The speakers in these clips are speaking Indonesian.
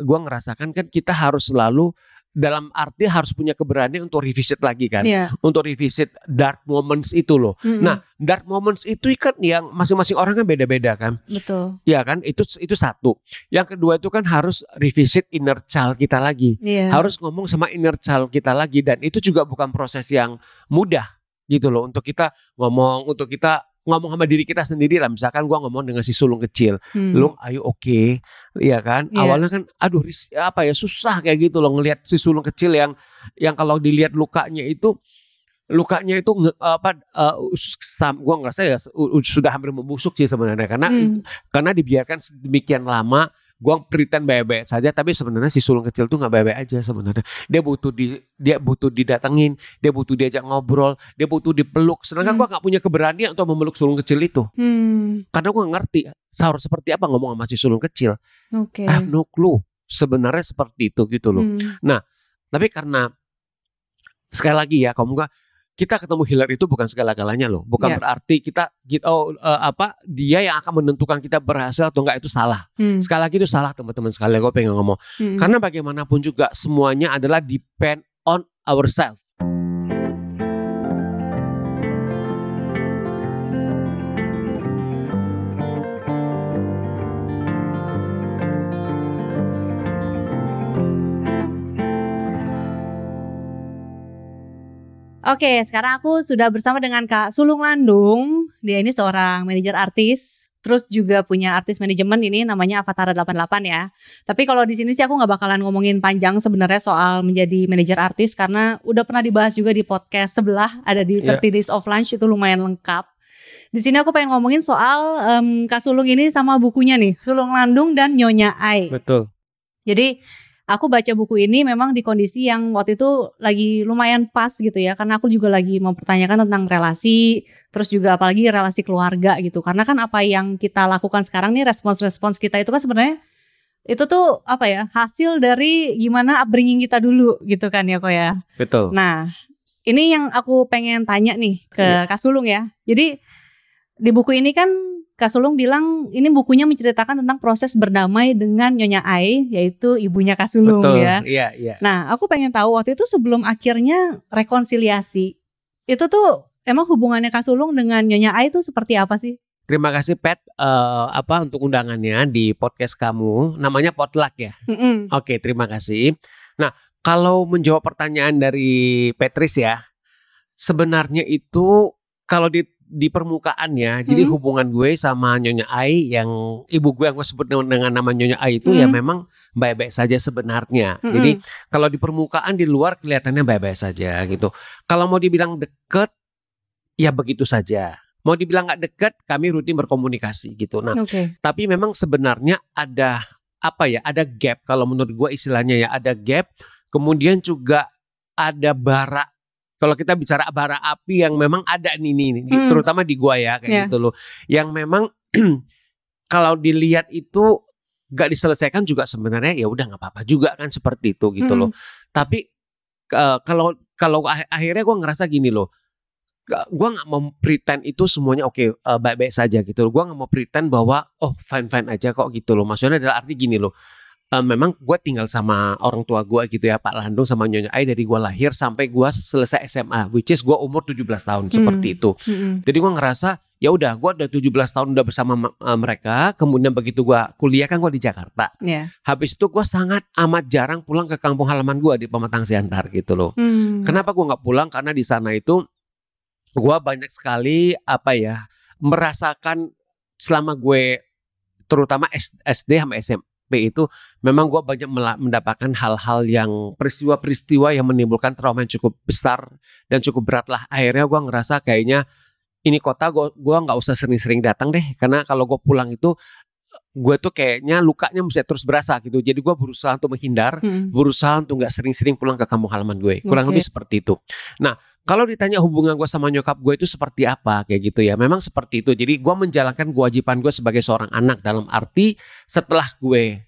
gua ngerasakan kan kita harus selalu dalam arti harus punya keberanian untuk revisit lagi kan, Iya. untuk revisit dark moments itu loh. Mm-mm. Nah, dark moments itu kan yang masing-masing orang kan beda-beda kan. betul. Ya kan? Itu itu satu. Yang kedua itu kan harus revisit inner child kita lagi. Iya. Harus ngomong sama inner child kita lagi dan itu juga bukan proses yang mudah gitu loh untuk kita ngomong, untuk kita ngomong sama diri kita sendiri lah. Misalkan gua ngomong dengan si sulung kecil, Hmm. "Lu ayo oke." Iya kan? Iya. Awalnya kan aduh ris- apa ya susah kayak gitu loh ngelihat si sulung kecil yang yang kalau dilihat lukanya itu lukanya itu apa uh, sam, gua ngerasa ya sudah hampir membusuk sih sebenarnya karena Hmm. karena dibiarkan sedemikian lama gua pretend baik-baik saja tapi sebenarnya si sulung kecil tuh nggak baik-baik aja sebenarnya dia butuh di dia butuh didatengin dia butuh diajak ngobrol dia butuh dipeluk sedangkan Hmm. gua nggak punya keberanian untuk memeluk sulung kecil itu Hmm. karena gua nggak ngerti harus seperti apa ngomong sama si sulung kecil Oke. I have no clue sebenarnya seperti itu gitu loh Hmm. tapi karena sekali lagi ya kamu gak kita ketemu healer itu bukan segala-galanya loh bukan Ya. berarti kita kita oh eh, apa dia yang akan menentukan kita berhasil atau enggak itu salah Hmm. sekali lagi itu salah teman-teman sekalian gue pengen ngomong Hmm. karena bagaimanapun juga semuanya adalah depend on ourselves Oke, sekarang aku sudah bersama dengan Kak Sulung Landung. Dia ini seorang manajer artis, terus juga punya artis manajemen ini namanya Avatara 88 ya. Tapi kalau di sini sih aku nggak bakalan ngomongin panjang sebenarnya soal menjadi manajer artis karena udah pernah dibahas juga di podcast sebelah ada di Iya. 30 Days of Lunch itu lumayan lengkap. Di sini aku pengen ngomongin soal em, Kak Sulung ini sama bukunya nih, Sulung Landung dan Nyonya Ai. betul Jadi aku baca buku ini memang di kondisi yang waktu itu lagi lumayan pas gitu ya karena aku juga lagi mempertanyakan tentang relasi terus juga apalagi relasi keluarga gitu. Karena kan apa yang kita lakukan sekarang nih respons-respons kita itu kan sebenarnya itu tuh apa ya hasil dari gimana upbringing kita dulu gitu kan ya kok ya. Betul. Nah, ini yang aku pengen tanya nih ke Kak Sulung ya. Jadi di buku ini kan Kak Sulung bilang ini bukunya menceritakan tentang proses berdamai dengan Nyonya Ai, yaitu ibunya Kak Sulung betul ya. iya iya Nah, aku pengen tahu waktu itu sebelum akhirnya rekonsiliasi, itu tuh emang hubungannya Kak Sulung dengan Nyonya Ai itu seperti apa sih? terima kasih Pat eh, apa untuk undangannya di podcast kamu namanya potluck ya Mm-mm. Oke, terima kasih. Nah, kalau menjawab pertanyaan dari Petris ya, sebenarnya itu kalau di di permukaannya, jadi Hmm. hubungan gue sama Nyonya Ai yang ibu gue yang gue sebut dengan, nama Nyonya Ai itu ya Hmm. memang baik-baik saja sebenarnya. Mm-mm. Jadi kalau di permukaan di luar kelihatannya baik-baik saja gitu. Kalau mau dibilang deket, ya begitu saja. Mau dibilang nggak deket, kami rutin berkomunikasi gitu. Nah, Oke. tapi memang sebenarnya ada apa ya ada gap kalau menurut gua istilahnya ya ada gap kemudian juga ada bara kalau kita bicara bara api yang memang ada nih nih, nih, Hmm. terutama di gua ya kayak Ya. gitu loh yang memang kalau dilihat itu gak diselesaikan juga sebenarnya ya udah nggak apa-apa juga kan seperti itu gitu Hmm. loh tapi eh, kalau kalau ah- akhirnya gua ngerasa gini loh gua nggak mau pretend itu semuanya oke eh, baik-baik saja gitu loh. Gua nggak mau pretend bahwa oh fine fine aja kok gitu loh. Maksudnya adalah arti gini loh. Eh, memang gue tinggal sama orang tua gue gitu ya Pak Landung sama Nyonya Ai dari gue lahir sampai gue selesai SMA which is gue umur 17 tahun seperti itu. Mm-mm. Jadi gue ngerasa ya udah gue udah 17 tahun udah bersama ma- eh, mereka kemudian begitu gue kuliah kan gue di Jakarta. Ya. Habis itu gue sangat amat jarang pulang ke kampung halaman gue di Pematang Siantar gitu loh. Hmm. Kenapa gue nggak pulang? Karena di sana itu gue banyak sekali apa ya merasakan selama gue terutama SD sama SMP itu memang gue banyak mendapatkan hal-hal yang peristiwa-peristiwa yang menimbulkan trauma yang cukup besar dan cukup berat lah. Akhirnya gue ngerasa kayaknya ini kota gue gua nggak usah sering-sering datang deh karena kalau gue pulang itu gue tuh kayaknya lukanya bisa terus berasa gitu. Jadi gue berusaha untuk menghindar Mm. berusaha untuk nggak sering-sering pulang ke kampung halaman gue. Kurang Oke. lebih seperti itu. Nah, kalau ditanya hubungan gue sama nyokap gue itu seperti apa kayak gitu ya. Memang seperti itu. Jadi gue menjalankan kewajiban gue sebagai seorang anak dalam arti setelah gue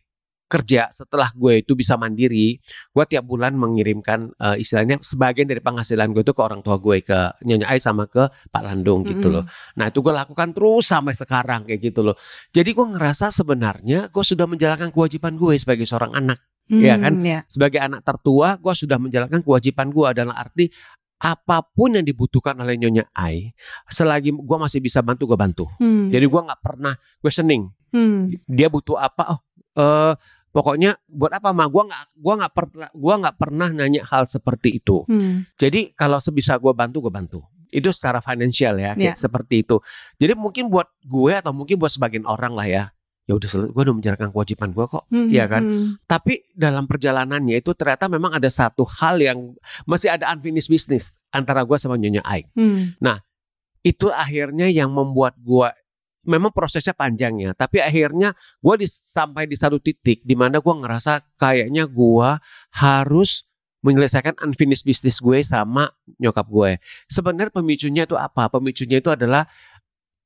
kerja setelah gue itu bisa mandiri, gue tiap bulan mengirimkan eh, istilahnya sebagian dari penghasilan gue itu ke orang tua gue ke Nyonya Ai sama ke Pak Landung gitu loh. Nah itu gue lakukan terus sampai sekarang kayak gitu loh. Jadi gue ngerasa sebenarnya gue sudah menjalankan kewajiban gue sebagai seorang anak. Iya kan? ya. Sebagai anak tertua, gue sudah menjalankan kewajiban gue dalam arti apa pun yang dibutuhkan oleh Nyonya Ai, selagi gue masih bisa bantu gue bantu. Hmm. Jadi gue nggak pernah questioning Hmm. dia butuh apa. Oh, eh, pokoknya buat apa mah? Gue nggak gua nggak pernah gua nggak pernah nanya hal seperti itu. Hmm. Jadi kalau sebisa gue bantu gue bantu. Itu secara finansial ya, kayak Ya. seperti itu. Jadi mungkin buat gue atau mungkin buat sebagian orang lah ya. Ya udah gue udah menjalankan kewajiban gue kok. Hmm. Iya kan? Hmm. Tapi dalam perjalanannya itu ternyata memang ada satu hal yang masih ada unfinished business antara gue sama Nyonya Ai. Hmm. Itu akhirnya yang membuat gue memang prosesnya panjang ya. Tapi akhirnya gue di, sampai di satu titik di mana gue ngerasa kayaknya gue harus menyelesaikan unfinished business gue sama nyokap gue. Sebenarnya pemicunya itu apa? Pemicunya itu adalah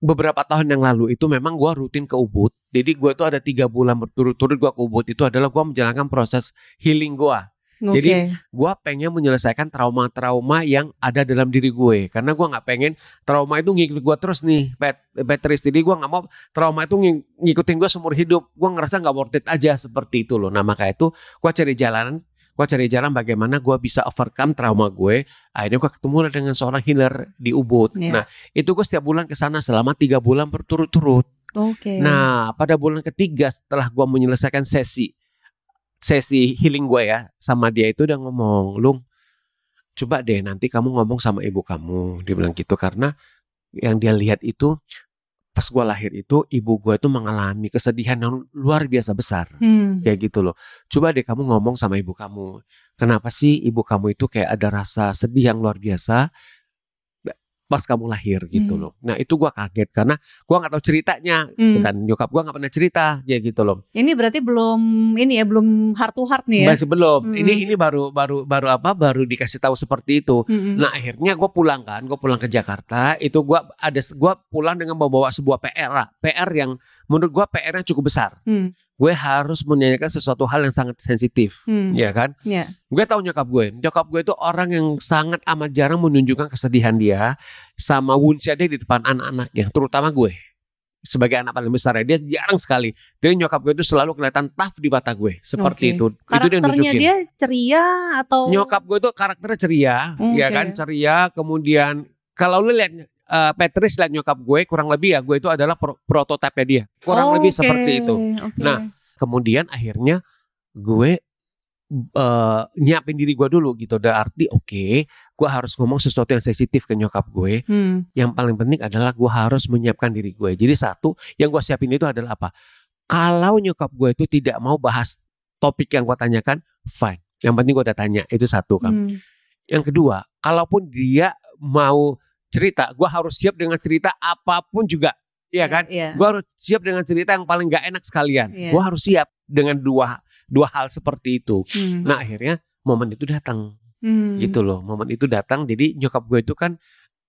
beberapa tahun yang lalu itu memang gue rutin ke Ubud. Jadi gue itu ada tiga bulan berturut-turut gue ke Ubud itu adalah gue menjalankan proses healing gue. Oke. Jadi, gue pengen menyelesaikan trauma-trauma yang ada dalam diri gue. Karena gue nggak pengen trauma itu ngikut gue terus nih. Pet, Petris jadi gue nggak mau trauma itu ng- ngikutin gue seumur hidup. Gue ngerasa nggak worth it aja seperti itu loh. Nah maka itu gue cari jalan gue cari jalan bagaimana gue bisa overcome trauma gue. Akhirnya gue ketemu lah dengan seorang healer di Ubud. Iya. nah itu gue setiap bulan ke sana selama tiga bulan berturut-turut. Oke. Nah, pada bulan ketiga setelah gua menyelesaikan sesi sesi healing gue ya sama dia itu udah ngomong, "Lung, coba deh nanti kamu ngomong sama ibu kamu." Dia bilang gitu karena yang dia lihat itu pas gua lahir itu ibu gue itu mengalami kesedihan yang luar biasa besar. Hmm. Kayak gitu loh. Coba deh kamu ngomong sama ibu kamu. Kenapa sih ibu kamu itu kayak ada rasa sedih yang luar biasa pas kamu lahir gitu Hmm. loh. Nah itu gua kaget karena gua nggak tahu ceritanya Hmm. dan nyokap gua nggak pernah cerita ya gitu loh. Ini berarti belum ini ya belum heart to heart nih ya. Masih belum. Hmm. Ini ini baru baru baru apa? Baru dikasih tahu seperti itu. Mm-mm. Nah akhirnya gue pulang kan, gue pulang ke Jakarta. Itu gua ada gua pulang dengan membawa sebuah PR, lah. PR yang menurut gua PR-nya cukup besar. Hmm. Gue harus menanyakan sesuatu hal yang sangat sensitif, Hmm. ya kan? Ya. Gue tahu nyokap gue. Nyokap gue itu orang yang sangat amat jarang menunjukkan kesedihan dia sama wounds dia di depan anak-anaknya, terutama gue. Sebagai anak paling besar ya, dia jarang sekali. Jadi nyokap gue itu selalu kelihatan tough di mata gue, seperti Oke. itu. itu dia Karakternya nunjukin. dia ceria atau Nyokap gue itu karakternya ceria, Oke. ya kan? Ceria. Kemudian kalau lu lihat eh, Petris lihat nyokap gue kurang lebih ya, gue itu adalah pro- prototipe dia. Kurang Oh, lebih oke, seperti itu. oke. Nah, Kemudian akhirnya gue eh, nyiapin diri gue dulu gitu. Udah arti oke, gue harus ngomong sesuatu yang sensitif ke nyokap gue. Hmm. Yang paling penting adalah gue harus menyiapkan diri gue. Jadi satu yang gue siapin itu adalah apa? Kalau nyokap gue itu tidak mau bahas topik yang gue tanyakan, fine. Yang penting gue udah tanya, itu satu kan. Hmm. Yang kedua, kalaupun dia mau cerita, gue harus siap dengan cerita apa pun juga, iya kan? Iya. Gue harus siap dengan cerita yang paling gak enak sekalian. Iya. Gue harus siap dengan dua dua hal seperti itu. Hmm. Nah akhirnya momen itu datang, Hmm. gitu loh. Momen itu datang. Jadi nyokap gue itu kan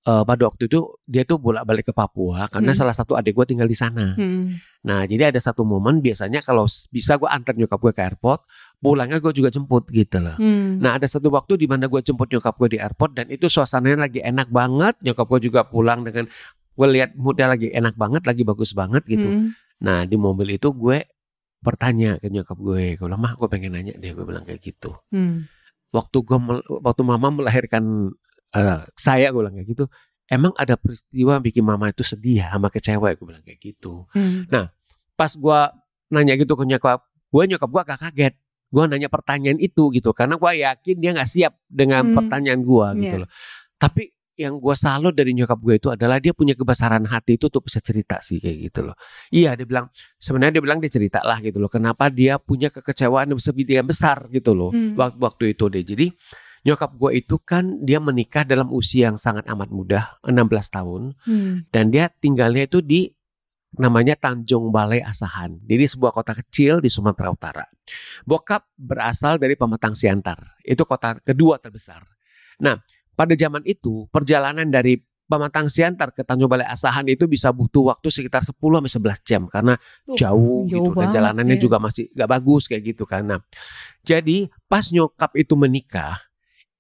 eh, pada waktu itu dia tuh bolak balik ke Papua karena Hmm. salah satu adik gue tinggal di sana. Hmm. Nah jadi ada satu momen biasanya kalau bisa gue antar nyokap gue ke airport, pulangnya gue juga jemput gitu loh. Hmm. Nah ada satu waktu di mana gue jemput nyokap gue di airport dan itu suasananya lagi enak banget. Nyokap gue juga pulang dengan gue lihat moodnya lagi enak banget, lagi bagus banget gitu. Hmm. Nah di mobil itu gue bertanya ke nyokap gue, gue bilang mah gue pengen nanya deh, gue bilang kayak gitu. Hmm. Waktu gue waktu mama melahirkan eh, saya, gue bilang kayak gitu. Emang ada peristiwa yang bikin mama itu sedih ya, sama kecewa, gue bilang kayak gitu. Hmm. Pas gue nanya gitu ke nyokap, gue nyokap gue agak kaget. Gue nanya pertanyaan itu gitu, karena gue yakin dia nggak siap dengan Hmm. pertanyaan gue gitu Iya. loh. Tapi yang gue salut dari nyokap gue itu adalah dia punya kebesaran hati itu untuk bisa cerita sih kayak gitu loh. Iya dia bilang sebenarnya dia bilang dia cerita lah gitu loh. Kenapa dia punya kekecewaan yang besar gitu loh Hmm. waktu waktu itu deh. Jadi nyokap gue itu kan dia menikah dalam usia yang sangat amat muda 16 tahun Hmm. dan dia tinggalnya itu di namanya Tanjung Balai Asahan. Jadi sebuah kota kecil di Sumatera Utara. Bokap berasal dari Pematang Siantar. Itu kota kedua terbesar. Nah, pada zaman itu perjalanan dari Pematang Siantar ke Tanjung Balai Asahan itu bisa butuh waktu sekitar 10 sampai 11 jam karena jauh, jauh gitu dan jalanannya ya. juga masih gak bagus kayak gitu kan. Nah, jadi pas nyokap itu menikah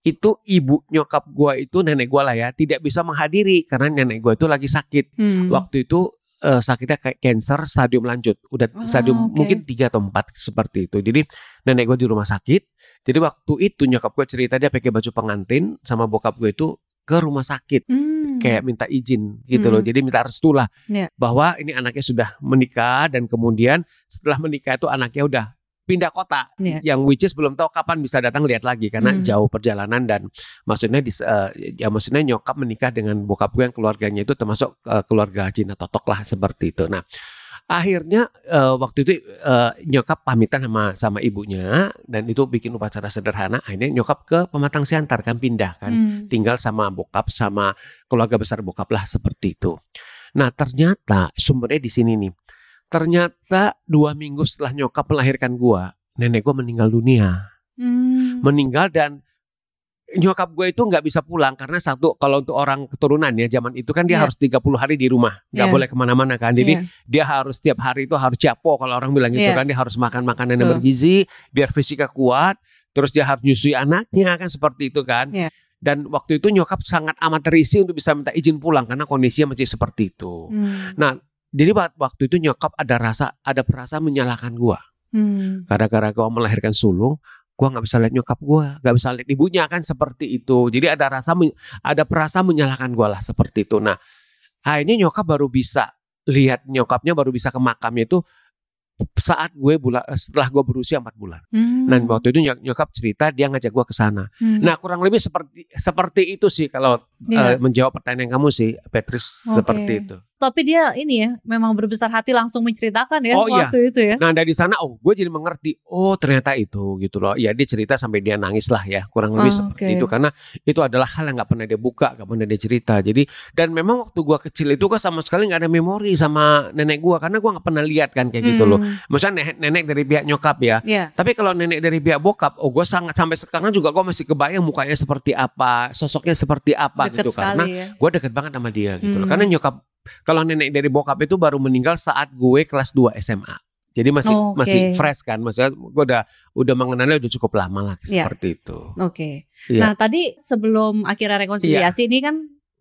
itu ibu nyokap gua itu nenek gua lah ya tidak bisa menghadiri karena nenek gua itu lagi sakit Hmm. waktu itu eh, sakitnya kayak cancer stadium lanjut udah Oh, stadium oke. mungkin tiga atau empat seperti itu jadi nenek gue di rumah sakit jadi waktu itu nyokap gue cerita dia pakai baju pengantin sama bokap gue itu ke rumah sakit Hmm. kayak minta izin gitu loh Hmm. jadi minta restu lah Iya. bahwa ini anaknya sudah menikah dan kemudian setelah menikah itu anaknya udah pindah kota Iya. yang which is belum tahu kapan bisa datang lihat lagi karena Hmm. jauh perjalanan dan maksudnya di, eh, ya maksudnya nyokap menikah dengan bokap gue yang keluarganya itu termasuk eh, keluarga Cina Totok lah seperti itu. Nah akhirnya eh, waktu itu eh, nyokap pamitan sama sama ibunya dan itu bikin upacara sederhana. Akhirnya nyokap ke Pematang Siantar kan pindah kan Hmm. tinggal sama bokap sama keluarga besar bokap lah seperti itu. Nah ternyata sumbernya di sini nih. Ternyata dua minggu setelah nyokap melahirkan gua, nenek gua meninggal dunia. Hmm. Meninggal dan nyokap gue itu nggak bisa pulang karena satu kalau untuk orang keturunan ya zaman itu kan dia Iya. harus 30 hari di rumah nggak Iya. boleh ke mana-mana kan jadi Iya. dia harus tiap hari itu harus capo kalau orang bilang gitu Iya. kan dia harus makan makanan yang bergizi biar fisiknya kuat terus dia harus nyusui anaknya kan seperti itu kan Iya. dan waktu itu nyokap sangat amat terisi untuk bisa minta izin pulang karena kondisinya masih seperti itu Hmm. nah jadi wa- waktu itu nyokap ada rasa ada perasaan menyalahkan gua Hmm. gara-gara gua melahirkan sulung gua nggak bisa lihat nyokap gua nggak bisa lihat ibunya kan seperti itu jadi ada rasa ada perasaan menyalahkan gua lah seperti itu nah akhirnya nyokap baru bisa lihat nyokapnya baru bisa ke makamnya itu saat gue bulan setelah gue berusia 4 bulan. Hmm. Dan waktu itu nyok- nyokap cerita dia ngajak gua ke sana. Hmm. Nah, kurang lebih seperti seperti itu sih kalau eh, Iya. menjawab pertanyaan kamu sih, Petris Oke. seperti itu. Tapi dia ini ya, memang berbesar hati langsung menceritakan ya Oh, iya. waktu itu ya. Nah dari sana oh gue jadi mengerti oh ternyata itu gitu loh ya dia cerita sampai dia nangis lah ya kurang lebih Oh, seperti oke. itu karena itu adalah hal yang nggak pernah dia buka nggak pernah dia cerita jadi dan memang waktu gue kecil itu gue sama sekali nggak ada memori sama nenek gue karena gue nggak pernah lihat kan kayak gitu loh Hmm. maksudnya nenek, nenek dari pihak nyokap ya Iya. tapi kalau nenek dari pihak bokap oh gue sangat sampai sekarang juga gue masih kebayang mukanya seperti apa sosoknya seperti apa Deket gitu karena ya. gue deket banget sama dia gitu loh. Hmm. Karena nyokap kalau nenek dari bokap itu baru meninggal saat gue kelas 2 SMA. Jadi masih Oh, oke. masih fresh kan. Maksudnya gue udah udah mengenalnya udah cukup lama lah Iya. seperti itu. Oke. Iya. Nah, tadi sebelum akhirnya rekonsiliasi ini kan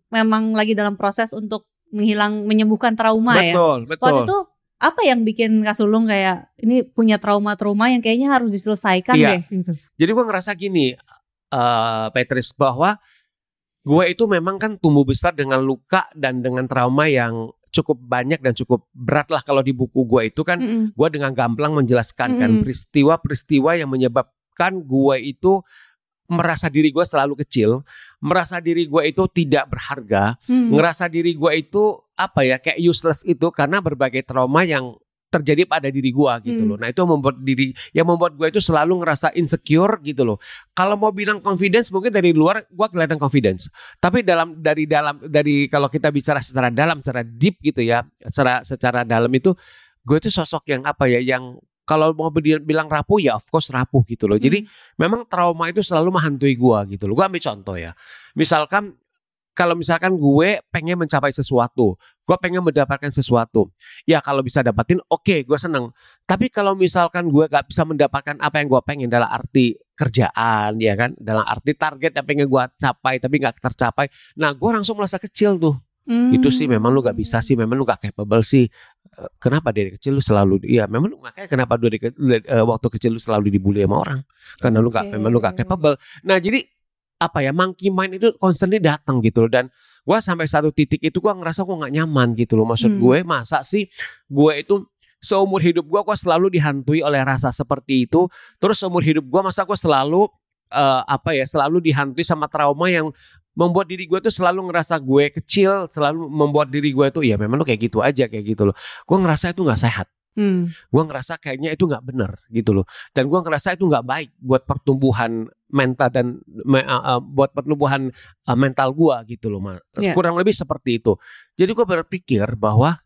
memang lagi dalam proses untuk menghilang menyembuhkan trauma ya. betul, betul. Waktu itu apa yang bikin Kak Sulung kayak ini punya trauma-trauma yang kayaknya harus diselesaikan Iya. deh gitu. Jadi gue ngerasa gini, eh Petris bahwa gue itu memang kan tumbuh besar dengan luka dan dengan trauma yang cukup banyak dan cukup berat lah kalau di buku gue itu kan Mm-mm. gue dengan gamblang menjelaskan kan Mm-mm. peristiwa-peristiwa yang menyebabkan gue itu merasa diri gue selalu kecil, merasa diri gue itu tidak berharga, Hmm. ngerasa diri gue itu apa ya kayak useless itu karena berbagai trauma yang terjadi pada diri gue gitu Hmm. loh. Nah itu yang membuat diri yang membuat gue itu selalu ngerasa insecure gitu loh. Kalau mau bilang confidence mungkin dari luar gue kelihatan confidence, tapi dalam dari dalam dari kalau kita bicara secara dalam, secara deep gitu ya, secara secara dalam itu gue itu sosok yang apa ya yang kalau mau bi- bilang rapuh ya of course rapuh gitu loh. Jadi memang trauma itu selalu menghantui gua gitu loh. Gua ambil contoh ya. Misalkan kalau misalkan gue pengen mencapai sesuatu, gue pengen mendapatkan sesuatu, ya kalau bisa dapatin, oke, gue seneng. Tapi kalau misalkan gue gak bisa mendapatkan apa yang gue pengen dalam arti kerjaan, ya kan, dalam arti target yang pengen gue capai tapi gak tercapai, nah gue langsung merasa kecil tuh. Hmm. Itu sih memang lu gak bisa sih, memang lu gak capable sih. Eh, Kenapa dari kecil lu selalu, iya memang lu makanya kenapa dari eh, waktu kecil lu selalu dibully sama orang, karena lu gak, memang lu gak capable. Nah jadi apa ya monkey mind itu constantly datang gitu loh. Dan gua sampai satu titik itu gua ngerasa gua nggak nyaman gitu loh. Maksud Hmm. gue masa sih gue itu seumur hidup gua gua selalu dihantui oleh rasa seperti itu. Terus seumur hidup gua masa gua selalu eh, apa ya selalu dihantui sama trauma yang membuat diri gue tuh selalu ngerasa gue kecil selalu membuat diri gue tuh ya memang lu kayak gitu aja kayak gitu loh. Gue ngerasa itu nggak sehat Hmm. gue ngerasa kayaknya itu nggak bener gitu loh dan gue ngerasa itu nggak baik buat pertumbuhan mental dan me- uh, uh, buat pertumbuhan uh, mental gue gitu loh mas Iya. kurang lebih seperti itu jadi gue berpikir bahwa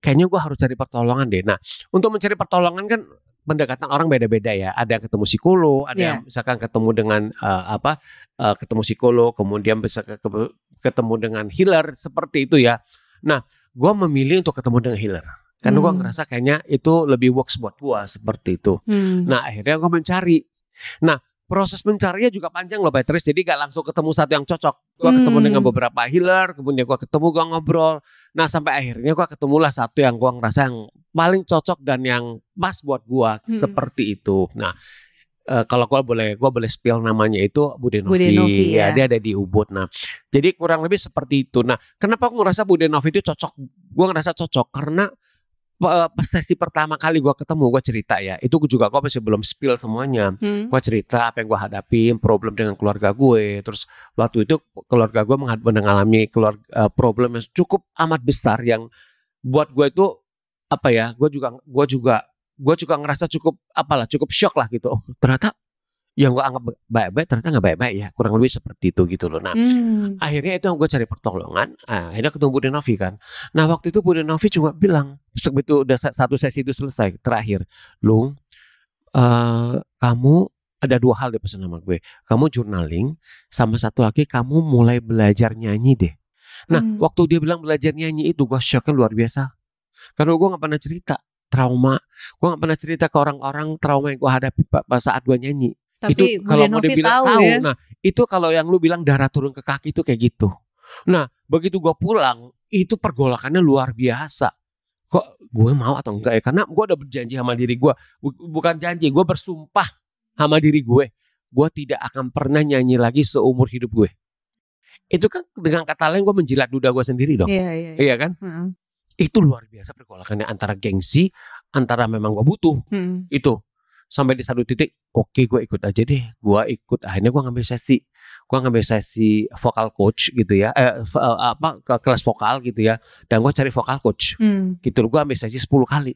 kayaknya gue harus cari pertolongan deh nah untuk mencari pertolongan kan pendekatan orang beda-beda ya ada yang ketemu psikolog ada Iya. yang misalkan ketemu dengan uh, apa uh, ketemu psikolog kemudian bisa ke, ke- ketemu dengan healer seperti itu ya. Nah, gue memilih untuk ketemu dengan healer karena gue Hmm. ngerasa kayaknya itu lebih works buat gue seperti itu. Hmm. Nah, akhirnya gue mencari. Nah, proses mencarinya juga panjang loh, Patrice. Jadi gak langsung ketemu satu yang cocok. Gue ketemu Hmm. dengan beberapa healer, kemudian gue ketemu gue ngobrol. Nah, sampai akhirnya gue ketemulah satu yang gue ngerasa yang paling cocok dan yang pas buat gue Hmm. seperti itu. Nah, eh, kalau gue boleh gue boleh spill namanya itu Bude Novi. Bude Novi, ya, ya. dia ada di Ubud. Nah, jadi kurang lebih seperti itu. Nah, kenapa aku ngerasa Bude Novi itu cocok? Gue ngerasa cocok karena eh, pas sesi pertama kali gue ketemu gue cerita ya. Itu gua juga gue masih belum spill semuanya. Hmm. gue cerita apa yang gue hadapin problem dengan keluarga gue. Terus waktu itu keluarga gue mengalami keluarga eh, problem yang cukup amat besar yang buat gue itu apa ya gue juga gue juga gue juga ngerasa cukup apalah cukup shock lah gitu. Oh ternyata yang gue anggap baik-baik ternyata nggak baik-baik ya kurang lebih seperti itu gitu loh. Nah Hmm. akhirnya itu yang gue cari pertolongan ah, akhirnya ketemu Bude Novi kan. Nah waktu itu Bude Novi cuma bilang sebegitu udah sa- satu sesi itu selesai terakhir Lung eh, kamu ada dua hal deh pesan sama gue. Kamu journaling sama satu lagi kamu mulai belajar nyanyi deh. Nah Hmm. waktu dia bilang belajar nyanyi itu gue shocknya luar biasa. Karena gue nggak pernah cerita trauma gue nggak pernah cerita ke orang-orang trauma yang gue hadapi saat gue nyanyi Tapi itu kalau mau dibilang tahu, tahu, ya. nah itu kalau yang lu bilang darah turun ke kaki itu kayak gitu. Nah begitu gua pulang itu pergolakannya luar biasa. Kok gue mau atau enggak ya? Karena gua udah berjanji sama diri gua, Bu- bukan janji, gua bersumpah sama diri gue, gua tidak akan pernah nyanyi lagi seumur hidup gue. Itu kan dengan kata lain gua menjilat duda gua sendiri dong, Iya, iya. iya. iya kan? Heeh. Itu luar biasa pergolakannya antara gengsi, antara memang gua butuh Hmm. itu sampai di satu titik oke gue ikut aja deh gue ikut akhirnya gue ngambil sesi gue ngambil sesi vokal coach gitu ya eh, eh, apa ke kelas vokal gitu ya dan gue cari vokal coach Hmm. gitu gue ambil sesi 10 kali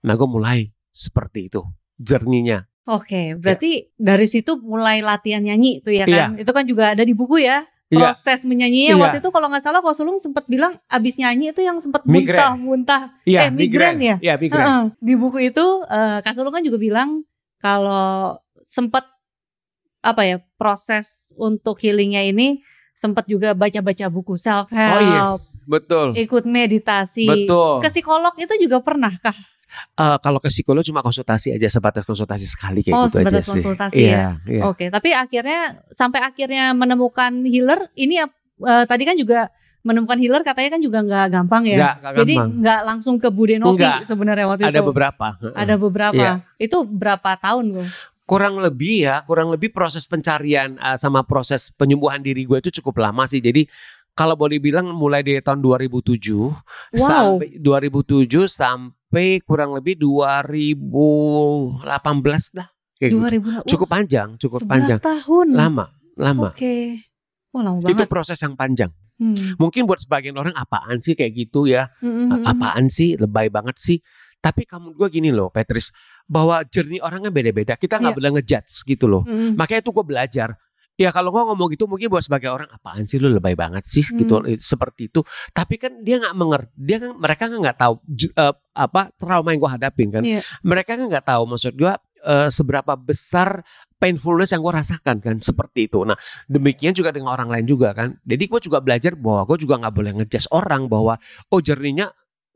nah gue mulai seperti itu jerninya Oke, berarti dari situ mulai latihan nyanyi tuh ya Iya. kan? Itu kan juga ada di buku ya. Iya. Proses menyanyinya Iya. waktu itu kalau nggak salah Ko Sulung sempat bilang abis nyanyi itu yang sempat muntah-muntah. iya Eh, migrain ya? iya migrain Heeh. Di buku itu eh Kak Sulung kan juga bilang kalau sempat apa ya proses untuk healingnya ini sempat juga baca-baca buku self oh help, yes betul ikut meditasi. betul Ke psikolog itu juga pernah kah? Eh, kalau ke psikolog cuma konsultasi aja sebatas konsultasi sekali kayak Oh, gitu aja sebatas konsultasi iya, ya. iya. Oke, tapi akhirnya sampai akhirnya menemukan healer ini eh, tadi kan juga menemukan healer katanya kan juga nggak gampang ya. Nggak- nggak Jadi nggak langsung ke Bude Novi Enggak. sebenarnya waktu ada itu. beberapa Ada beberapa. Iya. Itu berapa tahun gue? kurang lebih ya kurang lebih proses pencarian uh, sama proses penyembuhan diri gue itu cukup lama sih jadi kalau boleh bilang mulai dari tahun 2007 sampai 2007 sampai kurang lebih 2018 lah kayak gitu. 2000 cukup panjang cukup 11 panjang tahun. lama lama Oke. Wah lama itu banget. proses yang panjang Hmm. mungkin buat sebagian orang apaan sih kayak gitu ya Hmm, hmm, hmm. apaan sih lebay banget sih tapi kamu gue gini loh Patrice bahwa jernih orangnya beda-beda kita nggak Iya. boleh ngejudge gitu loh Hmm. makanya itu gue belajar ya kalau gue ngomong gitu mungkin buat sebagai orang apaan sih lu lebay banget sih Hmm. gitu seperti itu tapi kan dia nggak mengerti dia kan mereka kan nggak tahu eh, apa trauma yang gue hadapin kan Iya. mereka kan nggak tahu maksud gue eh, seberapa besar painfulness yang gue rasakan kan seperti itu nah demikian juga dengan orang lain juga kan jadi gue juga belajar bahwa gue juga nggak boleh ngejudge orang bahwa oh jerninya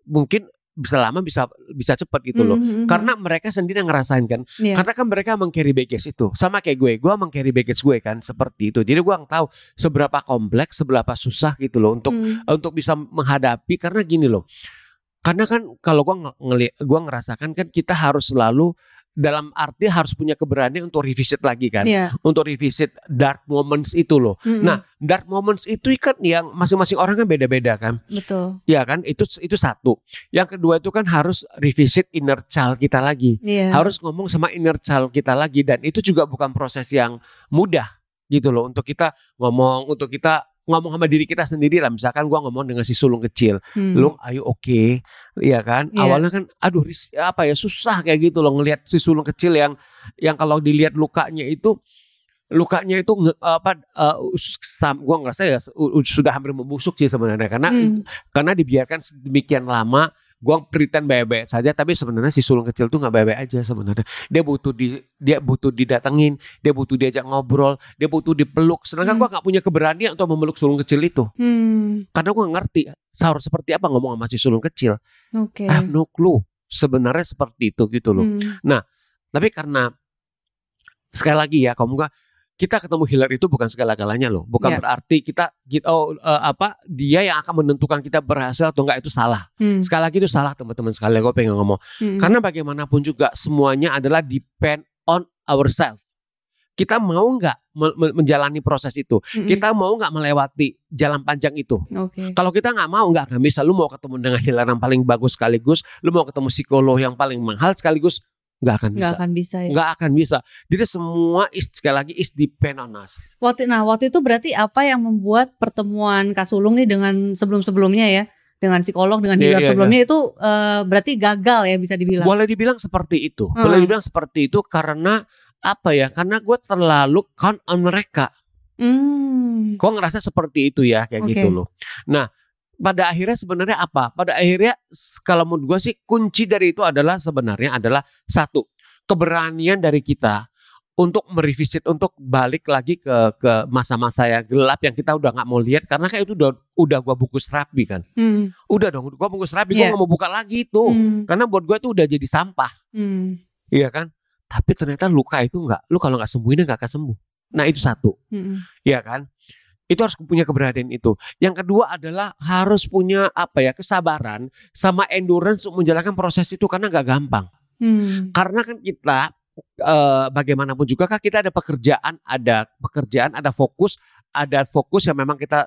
mungkin bisa lama bisa bisa cepat gitu loh Hmm, hmm, karena mereka sendiri yang ngerasain kan Iya. karena kan mereka meng-carry baggage itu. Sama kayak gue, gue meng-carry baggage gue kan seperti itu. Jadi gue nggak tahu seberapa kompleks, seberapa susah gitu loh untuk Hmm. untuk bisa menghadapi karena gini loh. Karena kan kalau gue ngelihat gue ngerasakan kan kita harus selalu dalam arti harus punya keberanian untuk revisit lagi kan. Iya. Untuk revisit dark moments itu loh. Hmm, Nah, dark moments itu kan yang masing-masing orang kan beda-beda kan. betul. Ya kan? Itu itu satu. Yang kedua itu kan harus revisit inner child kita lagi Iya. harus ngomong sama inner child kita lagi dan itu juga bukan proses yang mudah gitu loh untuk kita ngomong untuk kita ngomong sama diri kita sendiri lah misalkan gua ngomong dengan si sulung kecil Hmm. lu ayo oke Iya kan Iya. awalnya kan aduh ris- apa ya susah kayak gitu loh ngelihat si sulung kecil yang yang kalau dilihat lukanya itu lukanya itu apa uh, sam gua ngerasa ya sudah hampir membusuk sih sebenarnya karena Hmm. karena dibiarkan sedemikian lama Gua pretend baik-baik saja tapi sebenarnya si sulung kecil tuh nggak baik-baik aja sebenarnya. Dia butuh di dia butuh didatengin, dia butuh diajak ngobrol, dia butuh dipeluk. Sedangkan Hmm. gua nggak punya keberanian untuk memeluk sulung kecil itu. Hmm, Karena gua nggak ngerti harus seperti apa ngomong sama si sulung kecil. oke. I have no clue. Sebenarnya seperti itu gitu loh. Hmm, Tapi karena sekali lagi ya kamu gak kita ketemu healer itu bukan segala-galanya loh. Bukan Ya. berarti kita kita oh eh, apa dia yang akan menentukan kita berhasil atau enggak itu salah. hmm, Sekali lagi itu salah teman-teman sekali gue pengen ngomong. hmm, Karena bagaimanapun juga semuanya adalah depend on ourselves. Kita mau nggak me- me- menjalani proses itu? hmm, Kita mau nggak melewati jalan panjang itu? Oke. Kalau kita nggak mau nggak akan bisa. Lu mau ketemu dengan healer yang paling bagus sekaligus, lu mau ketemu psikolog yang paling mahal sekaligus, nggak akan bisa. Nggak akan bisa ya. Nggak akan bisa. Jadi semua is, sekali lagi is depend on us. Waktu nah waktu itu berarti apa yang membuat pertemuan Kak Sulung nih dengan sebelum-sebelumnya ya dengan psikolog dengan Iya, healer iya, sebelumnya itu eh, berarti gagal ya bisa dibilang. Boleh dibilang seperti itu. Hmm. Boleh dibilang seperti itu karena apa ya? Karena gue terlalu count on mereka. Hmm. Kok ngerasa seperti itu ya kayak Oke. gitu loh. Nah pada akhirnya sebenarnya apa? Pada akhirnya kalau menurut gue sih kunci dari itu adalah sebenarnya adalah satu keberanian dari kita untuk merevisit untuk balik lagi ke ke masa-masa yang gelap yang kita udah nggak mau lihat karena kayak itu udah udah gua bungkus rapi kan Hmm. udah dong gua bungkus rapi Iya. gua nggak mau buka lagi itu Hmm. karena buat gua itu udah jadi sampah Hmm. iya kan tapi ternyata luka itu nggak lu kalau nggak sembuhin nggak akan sembuh nah itu satu Hmm. Iya kan? Itu harus punya keberanian itu. Yang kedua adalah harus punya apa ya kesabaran sama endurance untuk menjalankan proses itu karena nggak gampang. Hmm. Karena kan kita eh, bagaimanapun juga kan kita ada pekerjaan, ada pekerjaan, ada fokus, ada fokus yang memang kita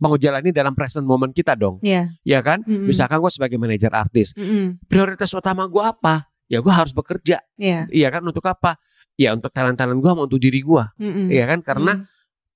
mau jalani dalam present moment kita dong, Iya. ya kan? Hmm. Misalkan gue sebagai manajer artis, Hmm. prioritas utama gue apa? Ya gue harus bekerja, Iya. iya kan? Untuk apa? Ya untuk talent-talent gue, untuk diri gue, Hmm. iya kan? Karena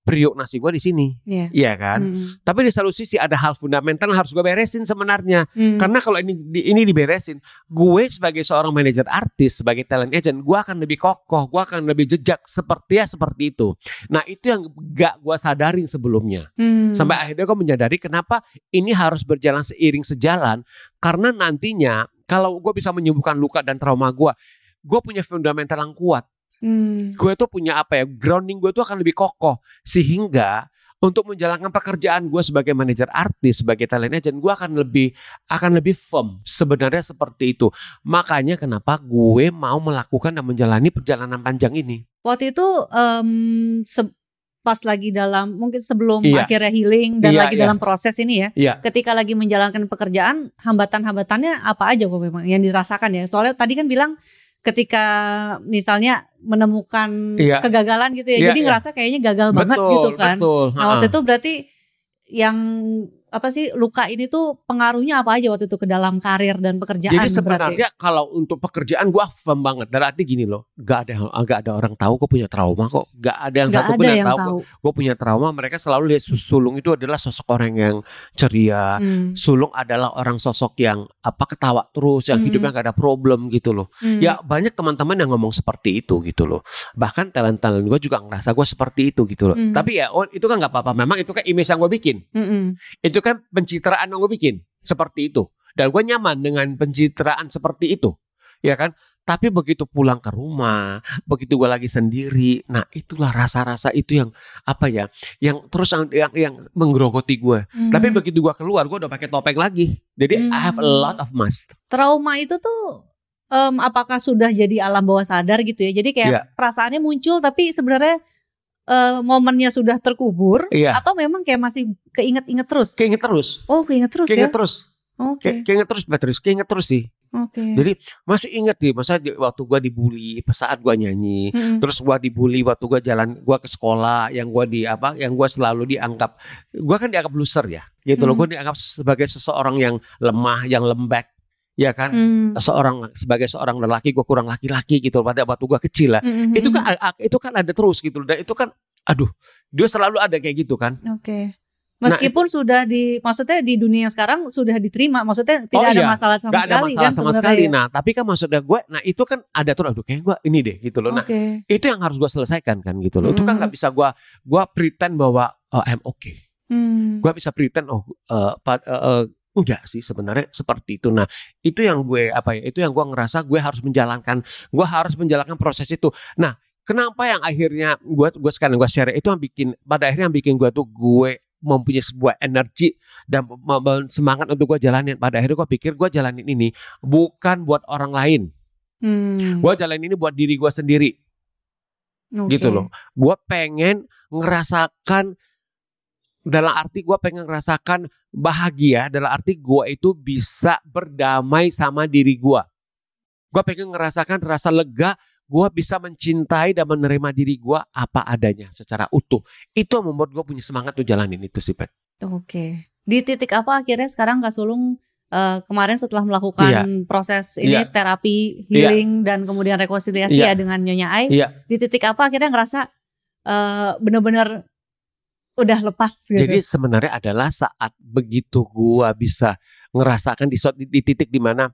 priok nasi gue di sini, Iya. iya kan? Hmm. Tapi di satu sisi ada hal fundamental yang harus gue beresin sebenarnya. Hmm. Karena kalau ini di- ini diberesin, gue sebagai seorang manajer artis, sebagai talent agent, gue akan lebih kokoh, gue akan lebih jejak seperti ya seperti itu. Nah itu yang gak gue sadarin sebelumnya. Hmm. Sampai akhirnya gue menyadari kenapa ini harus berjalan seiring sejalan. Karena nantinya kalau gue bisa menyembuhkan luka dan trauma gue, gue punya fundamental yang kuat Hmm. gue tuh punya apa ya grounding gue tuh akan lebih kokoh sehingga untuk menjalankan pekerjaan gue sebagai manajer artis sebagai talent agent gue akan lebih akan lebih firm sebenarnya seperti itu makanya kenapa gue mau melakukan dan menjalani perjalanan panjang ini Waktu itu se- pas lagi dalam mungkin sebelum Iya. akhirnya healing dan Iya, lagi iya. dalam proses ini ya. Iya. Ketika lagi menjalankan pekerjaan, hambatan-hambatannya apa aja kok memang yang dirasakan ya? Soalnya tadi kan bilang ketika misalnya menemukan Iya. kegagalan gitu ya. Iya, jadi iya. ngerasa kayaknya gagal banget betul gitu kan. betul Nah, waktu itu berarti yang apa sih luka ini tuh pengaruhnya apa aja waktu itu ke dalam karir dan pekerjaan Jadi berarti? sebenarnya kalau untuk pekerjaan gue firm banget. Dan arti gini loh, gak ada gak ada orang tahu gue punya trauma kok. Gak ada yang Nggak satu ada pun yang yang tahu, tahu. gue punya trauma. Mereka selalu lihat Sulung itu adalah sosok orang yang ceria, Hmm. Sulung adalah orang sosok yang apa ketawa terus, yang Mm-mm. hidupnya gak ada problem gitu loh. Hmm. Ya banyak teman-teman yang ngomong seperti itu gitu loh. Bahkan talent-talent gue juga ngerasa gue seperti itu gitu loh. Mm. Tapi ya oh, itu kan nggak apa-apa. Memang itu kan image yang gue bikin. Mm-mm. Itu kan pencitraan yang gue bikin seperti itu. Dan gue nyaman dengan pencitraan seperti itu. Ya kan? Tapi begitu pulang ke rumah, begitu gue lagi sendiri, nah itulah rasa-rasa itu yang apa ya, yang terus yang yang, yang menggerogoti gue. Hmm. Tapi begitu gua keluar, gua udah pakai topeng lagi. Jadi I have a Hmm. lot of mask. trauma itu tuh em, apakah sudah jadi alam bawah sadar gitu ya? Jadi kayak Iya. perasaannya muncul tapi sebenarnya eh, momennya sudah terkubur Iya. atau memang kayak masih keinget-inget terus? Keinget terus. oh, keinget terus Keinget ya. terus. Oke. Kayak Keinget terus, Beatrice. Keinget terus sih. Oke. Jadi masih inget nih, masa di- waktu gua dibully, pas saat gua nyanyi, Mm-mm. terus gua dibully waktu gua jalan, gua ke sekolah, yang gua di apa, yang gua selalu dianggap, gua kan dianggap loser ya, gitu loh. Hmm. Gua dianggap sebagai seseorang yang lemah, yang lembek, ya kan? Hmm. Seorang sebagai seorang lelaki, gua kurang laki-laki gitu. Pada waktu gua kecil lah, Mm-mm. itu kan a- itu kan ada terus gitu. Dan itu kan, aduh, dia selalu ada kayak gitu kan. Oke. Nah, Meskipun sudah di, maksudnya di dunia yang sekarang sudah diterima, maksudnya tidak Oh, ada iya. masalah sama Gak ada sekali masalah kan sama sekali. ya? Nah, tapi kan maksudnya gue, nah itu kan ada terus, aduh kayak gue ini deh gitu loh. Nah, itu yang harus gue selesaikan kan gitu loh. Itu kan Mm. nggak bisa gue, gue pretend bahwa oh, I'm okay. Hmm. Gue bisa pretend oh, eh, pa- eh, eh, Enggak sih sebenarnya seperti itu. Nah, itu yang gue apa ya? Itu yang gue ngerasa gue harus menjalankan, gue harus menjalankan proses itu. Nah, kenapa yang akhirnya gue gue sekarang gue share itu yang bikin pada akhirnya yang bikin gue tuh gue mempunyai sebuah energi dan semangat untuk gue jalanin. Pada akhirnya gue pikir gue jalanin ini bukan buat orang lain. Hmm. Gue jalanin ini buat diri gue sendiri Oke. gitu loh. Gue pengen ngerasakan dalam arti gue pengen ngerasakan bahagia dalam arti gue itu bisa berdamai sama diri gue. Gue pengen ngerasakan rasa lega, gue bisa mencintai dan menerima diri gue apa adanya secara utuh. Itu yang membuat gue punya semangat tuh jalanin itu sih, Pet. Oke. Di titik apa akhirnya sekarang Kak Sulung eh, kemarin setelah melakukan Iya. proses ini Iya. terapi healing dan kemudian rekonsiliasi Iya. ya dengan Nyonya Ai, Iya. di titik apa akhirnya ngerasa eh, benar-benar udah lepas gitu. Jadi sebenarnya adalah saat begitu gue bisa ngerasakan di, di, di titik di mana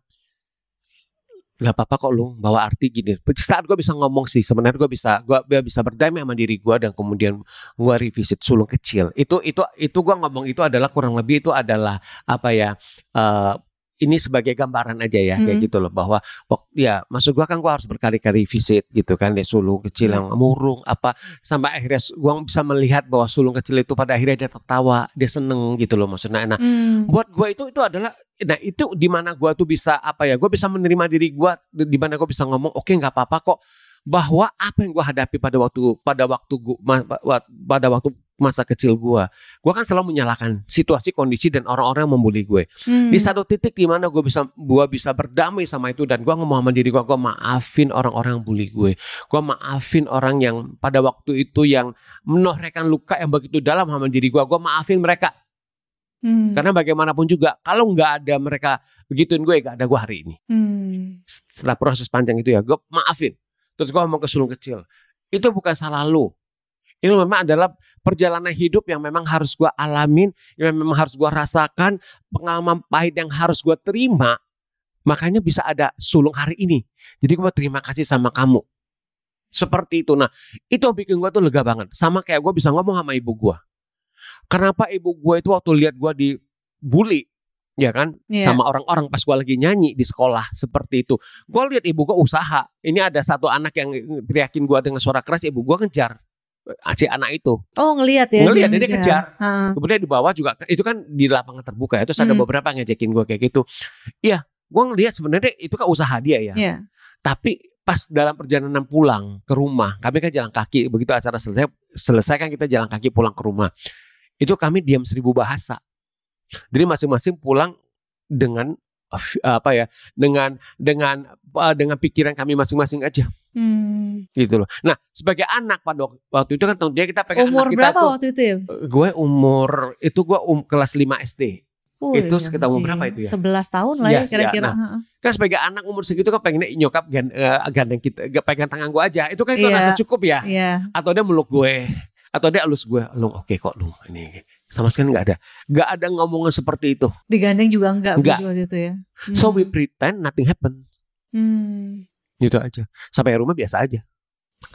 nggak apa-apa kok lu bawa arti gini. Saat gue bisa ngomong sih sebenarnya gue bisa gue bisa berdamai sama diri gue dan kemudian gue revisit sulung kecil. Itu itu itu gue ngomong itu adalah kurang lebih itu adalah apa ya eh, ini sebagai gambaran aja ya kayak Mhm. gitu loh bahwa ya maksud gua kan gua harus berkali-kali visit gitu kan di sulung kecil yang murung apa sampai akhirnya gua bisa melihat bahwa sulung kecil itu pada akhirnya dia tertawa dia seneng gitu loh maksudnya nah Hmm. buat gue itu itu adalah nah itu di mana gue tuh bisa apa ya gue bisa menerima diri gue di mana gue bisa ngomong oke nggak apa-apa kok bahwa apa yang gue hadapi pada waktu pada waktu gua, pada waktu masa kecil gue gue kan selalu menyalahkan situasi kondisi dan orang-orang yang membuli gue Hmm. di satu titik di mana gue bisa gua bisa berdamai sama itu dan gue ngomong sama diri gue gue maafin orang-orang yang bully gue gue maafin orang yang pada waktu itu yang menorehkan luka yang begitu dalam sama diri gue gue maafin mereka Hmm. karena bagaimanapun juga kalau nggak ada mereka begituin gue nggak ada gue hari ini. Hmm. Setelah proses panjang itu ya gue maafin. Terus gue ngomong ke sulung kecil. Itu bukan salah lu. Itu memang adalah perjalanan hidup yang memang harus gue alamin, yang memang harus gue rasakan, pengalaman pahit yang harus gue terima. Makanya bisa ada sulung hari ini. Jadi gue terima kasih sama kamu. Seperti itu. Nah itu yang bikin gue tuh lega banget. Sama kayak gue bisa ngomong sama ibu gue. Kenapa ibu gue itu waktu lihat gue dibully, ya kan, Iya. sama orang-orang pas gue lagi nyanyi di sekolah seperti itu. Gue lihat ibu gue usaha. Ini ada satu anak yang teriakin gue dengan suara keras, ibu gue ngejar si anak itu. Oh ngelihat ya. Ngelihat, dia kejar. Ha. Kemudian di bawah juga itu kan di lapangan terbuka ya. Terus ada Hmm. beberapa yang ngejekin gue kayak gitu. Iya, gue ngelihat sebenarnya itu kan usaha dia ya. Iya. Tapi pas dalam perjalanan pulang ke rumah, kami kan jalan kaki. Begitu acara selesai, selesai kan kita jalan kaki pulang ke rumah. Itu kami diam seribu bahasa. Jadi masing-masing pulang dengan eh, apa ya, dengan dengan eh, dengan pikiran kami masing-masing aja Hmm. gitu loh. Nah sebagai anak pada wak- waktu itu kan tentu dia kita pengen Umur anak kita berapa tuh. waktu itu ya? Gue umur itu gue um, kelas 5 SD. Oh, Itu iya sekitar umur berapa itu ya? 11 tahun lah Iya, ya kira-kira. iya, Ha. Kan sebagai anak umur segitu kan pengennya nyokap gan, eh, gandeng kita, gak pegang tangan gue aja. Itu kan itu Iya. rasa cukup ya. Iya. atau dia meluk gue atau dia elus gue lu oke kok lu ini sama sekali nggak ada nggak ada ngomongan seperti itu Digandeng juga enggak, Enggak. begitu waktu itu ya. Hmm. so we pretend nothing happen Hmm. Gitu aja sampai rumah biasa aja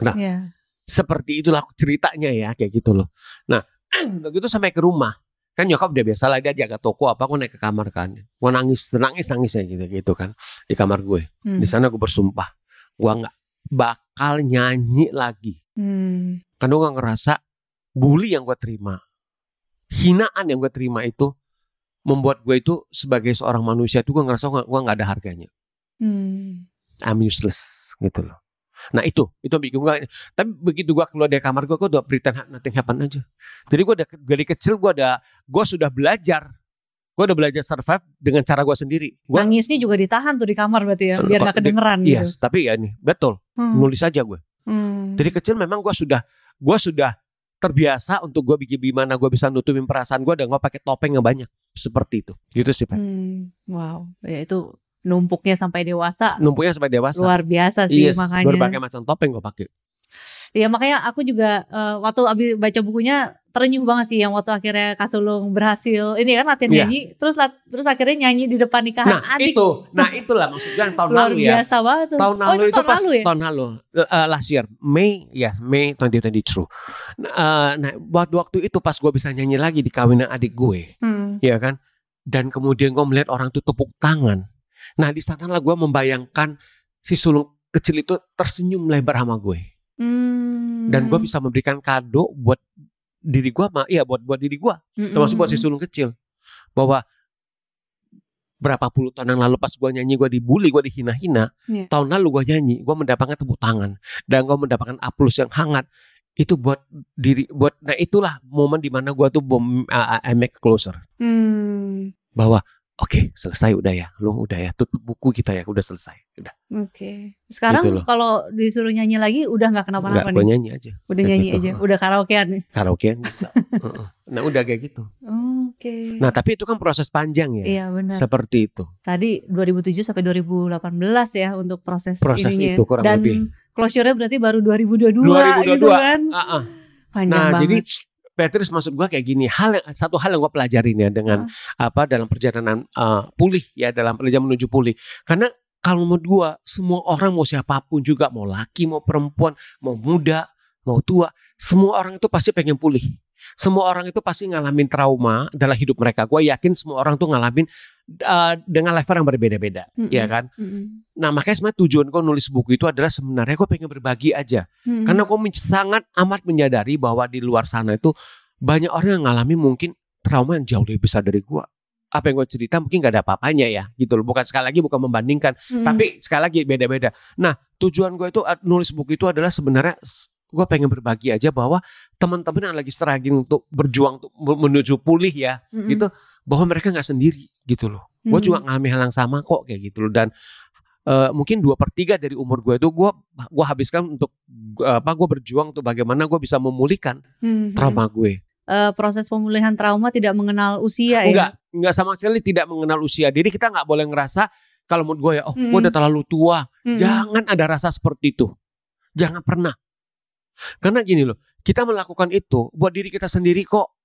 Nah. Iya. seperti itulah ceritanya ya kayak gitu loh nah begitu sampai ke rumah kan nyokap udah biasa lah dia jaga toko apa aku naik ke kamar kan gue nangis nangis nangis ya gitu gitu kan di kamar gue Hmm. di sana gue bersumpah gue nggak bakal nyanyi lagi Hmm. karena gue ngerasa bully yang gue terima hinaan yang gue terima itu membuat gue itu sebagai seorang manusia itu gue ngerasa gue gue nggak ada harganya Hmm. I'm useless gitu loh nah itu itu bikin gue tapi begitu gue keluar dari kamar gue gue udah pretend nothing happen aja jadi gue udah dari kecil gue ada gue sudah belajar gue udah belajar survive dengan cara gue sendiri gue Nangisnya juga ditahan tuh di kamar berarti ya, biar nggak kedengeran yes gitu. tapi ya nih betul Hmm. nulis aja gue Hmm. Dari kecil memang gue sudah gue sudah terbiasa untuk gue bikin gimana gue bisa nutupin perasaan gue dan gue pakai topeng yang banyak seperti itu. Gitu sih Pak. Hmm. Wow, ya itu numpuknya sampai dewasa Numpuknya sampai dewasa. luar biasa sih Yes, makanya. berbagai macam topeng gue pakai. Iya makanya aku juga eh, waktu abis baca bukunya terenyuh banget sih yang waktu akhirnya Kasulung berhasil ini kan latihan Iya. nyanyi terus lat- terus akhirnya nyanyi di depan nikahan Nah adik itu, nah itulah maksudnya yang tahun luar lalu ya. biasa banget tuh. Tahun oh, lalu itu, itu, tahun pas lalu ya? tahun lalu eh, last year Mei yes Mei 2022. Nah, eh, nah waktu waktu itu pas gue bisa nyanyi lagi di kawinan adik gue, Hmm. ya kan? dan kemudian gue melihat orang tuh tepuk tangan. Nah di sanalah gue membayangkan si sulung kecil itu tersenyum lebar sama gue Hmm. dan gue bisa memberikan kado buat diri gue, iya buat buat diri gue, Mm-mm. termasuk buat si sulung kecil bahwa berapa puluh tahun yang lalu pas gue nyanyi gue dibully gue dihina-hina Iya. tahun lalu gue nyanyi gue mendapatkan tepuk tangan dan gue mendapatkan aplaus yang hangat itu buat diri buat nah itulah momen di mana gue tuh bom, uh, I make closer Hmm. bahwa oke selesai udah ya lu udah ya tutup buku kita ya udah selesai udah Oke. Sekarang Gitu kalau disuruh nyanyi lagi udah nggak kenapa-napa nih. nyanyi aja Udah kayak nyanyi gitu. aja, udah karaokean nih. karaokean bisa nah udah kayak gitu Oke. nah tapi itu kan proses panjang ya iya benar. seperti itu Tadi 2007 sampai 2018 ya untuk proses, Proses ininya. itu kurang Dan lebih. closure-nya berarti baru 2022, 2022. gitu kan. Ah, ah. Panjang Nah, banget. jadi Petrus maksud gua kayak gini, hal satu hal yang gua pelajarin ya dengan apa dalam perjalanan uh, pulih ya dalam perjalanan menuju pulih. Karena kalau menurut gua semua orang mau siapa pun juga mau laki mau perempuan mau muda mau tua semua orang itu pasti pengen pulih. Semua orang itu pasti ngalamin trauma dalam hidup mereka. Gua yakin semua orang tuh ngalamin uh, dengan level yang berbeda-beda, Mm-mm. ya kan? Mm-mm. Nah makanya sebenarnya tujuan gue nulis buku itu adalah sebenarnya gue pengen berbagi aja. Mm-mm. Karena gue men- sangat amat menyadari bahwa di luar sana itu banyak orang yang ngalami mungkin trauma yang jauh lebih besar dari gue. Apa yang gue cerita mungkin gak ada apa-apanya ya gitu loh. Bukan sekali lagi bukan membandingkan. Mm-mm. Tapi sekali lagi beda-beda. Nah tujuan gue itu nulis buku itu adalah sebenarnya gue pengen berbagi aja bahwa teman-teman yang lagi struggling untuk berjuang untuk men- menuju pulih ya Mm-mm. gitu bahwa mereka nggak sendiri gitu loh. Gue Mm-mm. juga ngalami hal yang sama kok kayak gitu loh dan eh, mungkin dua per tiga dari umur gue itu gue gua habiskan untuk eh, apa gue berjuang untuk bagaimana gue bisa memulihkan Mm-mm. trauma gue. Eh, proses pemulihan trauma tidak mengenal usia ya. Enggak, enggak sama sekali tidak mengenal usia. Jadi kita nggak boleh ngerasa kalau menurut gue ya, oh gue Mm. udah terlalu tua. Mm-mm. Jangan ada rasa seperti itu. Jangan pernah. Karena gini loh, kita melakukan itu buat diri kita sendiri kok.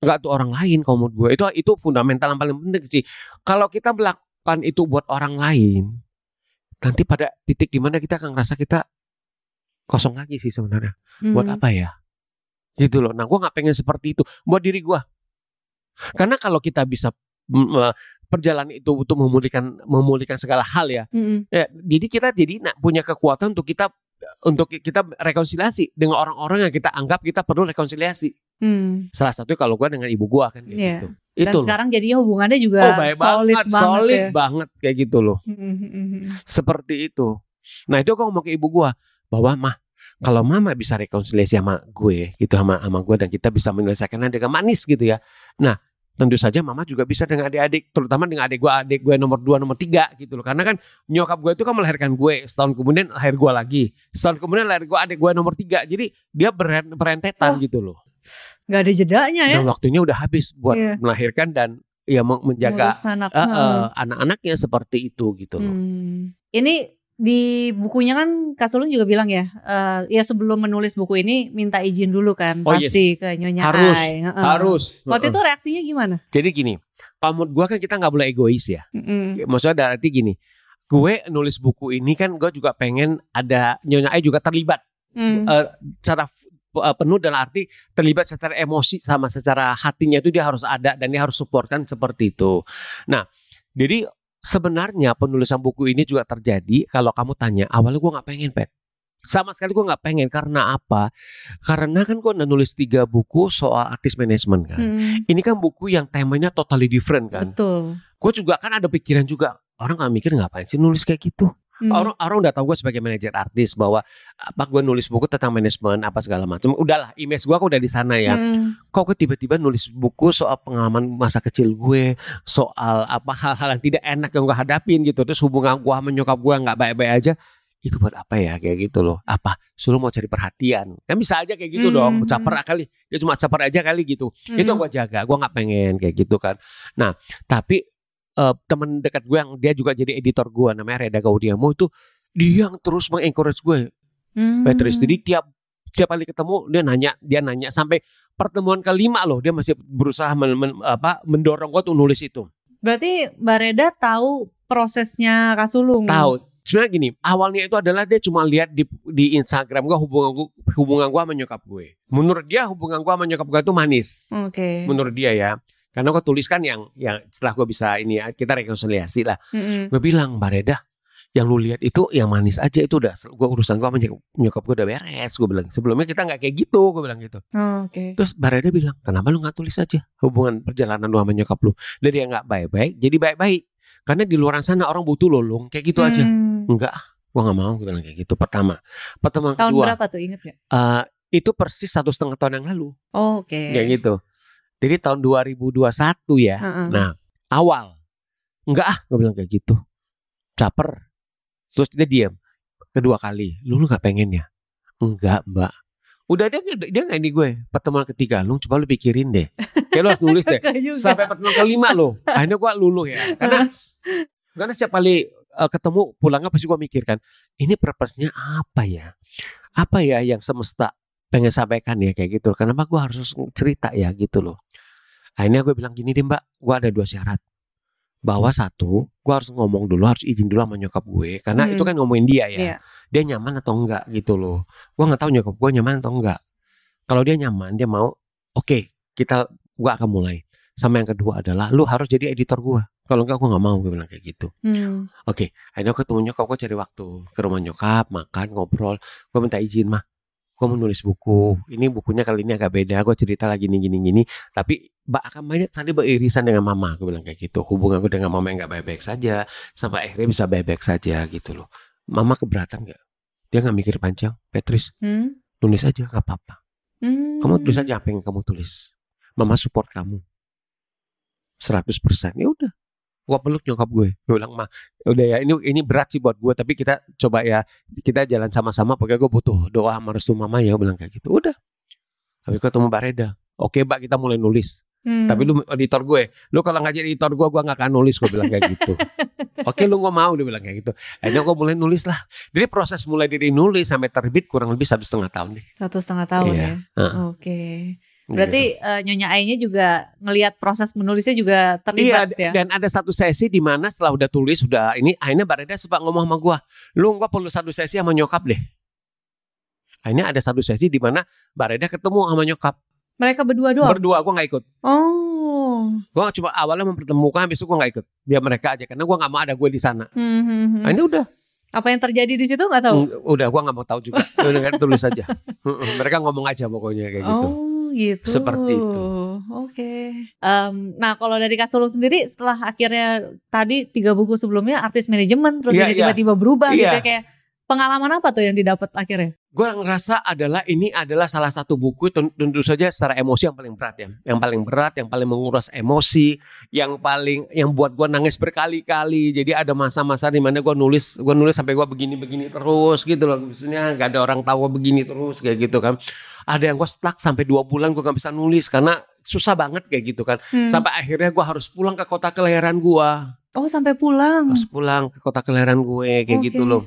Nggak tuh orang lain kalau menurut gue. Itu itu fundamental yang paling penting sih. Kalau kita melakukan itu buat orang lain, nanti pada titik di mana kita akan ngerasa kita kosong lagi sih sebenarnya. Buat Mm. apa ya? Gitu loh. Nah gue nggak pengen seperti itu. Buat diri gue. Karena kalau kita bisa perjalanan itu untuk memulihkan memulihkan segala hal ya Mm-mm. Ya, jadi kita jadi nah, punya kekuatan untuk kita untuk kita rekonsiliasi dengan orang-orang yang kita anggap kita perlu rekonsiliasi. Mm. Salah satu kalau gua dengan ibu gua kan kayak Iya. gitu. Dan Itu loh. sekarang jadinya hubungannya juga Oh, baik solid banget, banget, solid ya. banget kayak gitu loh. Mm-mm, mm-mm. Seperti itu. Nah, itu aku ngomong ke ibu gua bahwa mah kalau mama bisa rekonsiliasi sama gue gitu sama sama gue dan kita bisa menyelesaikannya dengan manis gitu ya. Nah, tentu saja mama juga bisa dengan adik-adik, terutama dengan adik gue, adik gue nomor 2, nomor 3 gitu loh. Karena kan nyokap gue itu kan melahirkan gue, setahun kemudian lahir gue lagi. Setahun kemudian lahir gue adik gue nomor 3. Jadi dia beren- berentetan Oh. gitu loh. Nggak ada jedanya ya. Dan waktunya udah habis buat Iya. melahirkan dan ya men- menjaga Ngurus anak. eh, eh, Heeh. anak-anaknya seperti itu gitu loh. Hmm. Ini di bukunya kan Kak Sulung juga bilang ya, eh, ya sebelum menulis buku ini minta izin dulu kan, Oh, pasti ke Nyonya Harus, Ai. Heeh. Harus. Waktu itu reaksinya gimana? Jadi gini, kalau gue kan kita nggak boleh egois ya. Mm-mm. Maksudnya berarti gini, gue nulis buku ini kan gue juga pengen ada Nyonya Ai juga terlibat Mm. secara f- eh, penuh dalam arti terlibat secara emosi sama secara hatinya itu dia harus ada dan dia harus support kan seperti itu. Nah, jadi sebenarnya penulisan buku ini juga terjadi kalau kamu tanya awalnya gue nggak pengen pet sama sekali gue nggak pengen karena apa karena kan gue udah nulis tiga buku soal artis manajemen kan Mm. ini kan buku yang temanya totally different kan Betul. gue juga kan ada pikiran juga orang nggak mikir ngapain sih nulis kayak gitu Mm. orang orang udah tahu gue sebagai manajer artis bahwa apa gue nulis buku tentang manajemen apa segala macam udahlah image gue udah di sana ya. Mm. kok gue tiba-tiba nulis buku soal pengalaman masa kecil gue soal apa hal-hal yang tidak enak yang gue hadapin gitu. Terus hubungan gue sama nyokap gue nggak baik-baik aja. Itu buat apa ya kayak gitu loh. Apa? Suruh mau cari perhatian. Kan bisa aja kayak gitu Hmm. dong caper kali. Dia cuma caper aja kali gitu. Itu Mm. gue jaga. Gue nggak pengen kayak gitu kan. Nah tapi eh, teman dekat gue yang dia juga jadi editor gue namanya Reda Gaudiamo itu dia yang terus mengencourage gue Mm. Petrus jadi tiap setiap kali ketemu dia nanya dia nanya sampai pertemuan kelima loh dia masih berusaha men- men- apa mendorong gue tuh nulis itu Berarti Mbak Reda tahu prosesnya Kak Sulung. tahu sebenarnya gini awalnya itu adalah dia cuma lihat di di Instagram gue hubungan gue hubungan gue sama nyokap gue menurut dia hubungan gue sama nyokap gue itu manis Oke. menurut dia ya Karena gue tulis kan yang yang setelah gue bisa ini ya, kita rekonsiliasi lah. Mm-mm. Gue bilang, Mbak Reda, yang lu lihat itu yang manis aja itu udah gue urusan gue sama nyok- nyokap gue udah beres gue bilang sebelumnya kita nggak kayak gitu gue bilang gitu Oh, Oke. terus Mbak Reda bilang kenapa lu nggak tulis aja hubungan perjalanan lu sama nyokap lu dari yang nggak baik-baik jadi baik-baik karena di luar sana orang butuh lolong kayak gitu aja Hmm. enggak ah, gua nggak mau gue bilang kayak gitu pertama pertemuan Tahun kedua berapa tuh inget gak? eh, itu persis satu setengah tahun yang lalu Oh, Oke. kayak gitu jadi tahun 2021 ya Heeh. Nah, awal enggak ah, gue bilang kayak gitu. Caper. Terus dia diam. Kedua kali, lu lu nggak pengen ya? Enggak, Mbak. Udah dia dia nggak ini gue. Pertemuan ketiga, lu coba lu pikirin deh. Kayak lu harus nulis deh. Sampai pertemuan kelima lo. Akhirnya gue luluh ya. Karena karena setiap kali eh, ketemu pulangnya pasti gue mikirkan, ini purpose-nya apa ya? Apa ya yang semesta pengen sampaikan ya kayak gitu. Kenapa gue harus cerita ya gitu loh. Akhirnya gue bilang gini deh mbak, gue ada dua syarat. Bahwa satu, gue harus ngomong dulu, harus izin dulu sama nyokap gue. Karena Hmm. itu kan ngomongin dia ya. Iya. Dia nyaman atau enggak gitu loh. Gue nggak tahu nyokap gue nyaman atau enggak. Kalau dia nyaman, dia mau, oke kita gue akan mulai. Sama yang kedua adalah, lu harus jadi editor gue. Kalau enggak, gue nggak mau. Gue bilang kayak gitu. Hmm. Oke, akhirnya aku ketemu nyokap, gue cari waktu ke rumah nyokap, makan, ngobrol. Gue minta izin mah, gue mau nulis buku. Ini bukunya kali ini agak beda. Gue cerita lagi gini gini gini. Tapi mbak akan banyak tadi beririsan dengan mama. Gue bilang kayak gitu. Hubungan gue dengan mama yang nggak baik-baik saja, sampai akhirnya bisa baik-baik saja gitu loh. Mama keberatan nggak? Dia nggak mikir panjang. Petris, Hmm. nulis aja nggak apa-apa. Hmm. Kamu tulis aja apa yang kamu tulis. Mama support kamu. 100%. Ya udah. Gua peluk nyokap gue. Gue bilang, "Ma, udah ya ini ini berat sih buat gue, tapi kita coba ya kita jalan sama-sama pokoknya gue butuh doa sama restu mama ya." Gue bilang kayak gitu. Udah. Tapi ketemu Mbak Reda. Oke, Mbak, kita mulai nulis. Hmm. Tapi lu editor gue, lu kalau nggak jadi editor gue, gue nggak akan nulis. Gue bilang kayak gitu. Oke, lu nggak mau, dia bilang kayak gitu. Akhirnya gue mulai nulis lah. Jadi proses mulai dari nulis sampai terbit kurang lebih satu setengah tahun deh. satu setengah tahun Iya. ya. Heeh. Oke. Berarti eh, Nyonya Ainya juga ngelihat proses menulisnya juga Iya, terlibat ya. dan ada satu sesi di mana setelah udah tulis sudah ini akhirnya Mbak Reda sempat ngomong sama gua, lu gua perlu satu sesi sama nyokap deh. Akhirnya ada satu sesi di mana Mbak Reda ketemu sama nyokap Mereka berdua doang. berdua, gua nggak ikut. oh. Gua cuma awalnya mempertemukan, habis itu gua nggak ikut. Biar mereka aja, karena gua nggak mau ada gue di sana. Hmm, hmm, hmm. Akhirnya udah, Apa yang terjadi di situ nggak tahu. Udah gua nggak mau tahu juga. Udah kan tulis aja. Mereka ngomong aja pokoknya kayak gitu. Oh gitu. Seperti itu. Oke. Em, nah kalau dari Kasulu sendiri setelah akhirnya tadi tiga buku sebelumnya artis manajemen terus Iya, ini iya. tiba-tiba berubah gitu Iya. ya kayak pengalaman apa tuh yang didapat akhirnya? Gue ngerasa adalah ini adalah salah satu buku ten- tentu saja secara emosi yang paling berat ya, yang paling berat, yang paling menguras emosi, yang paling yang buat gue nangis berkali-kali. Jadi ada masa-masa di mana gue nulis, gue nulis sampai gue begini-begini terus gitu loh. Maksudnya gak ada orang tahu gue begini terus kayak gitu kan. Ada yang gue stuck sampai dua bulan gue gak bisa nulis karena susah banget kayak gitu kan. Hmm. Sampai akhirnya gue harus pulang ke kota kelahiran gue Oh sampai pulang. harus pulang ke kota kelahiran gue kayak Oke. gitu loh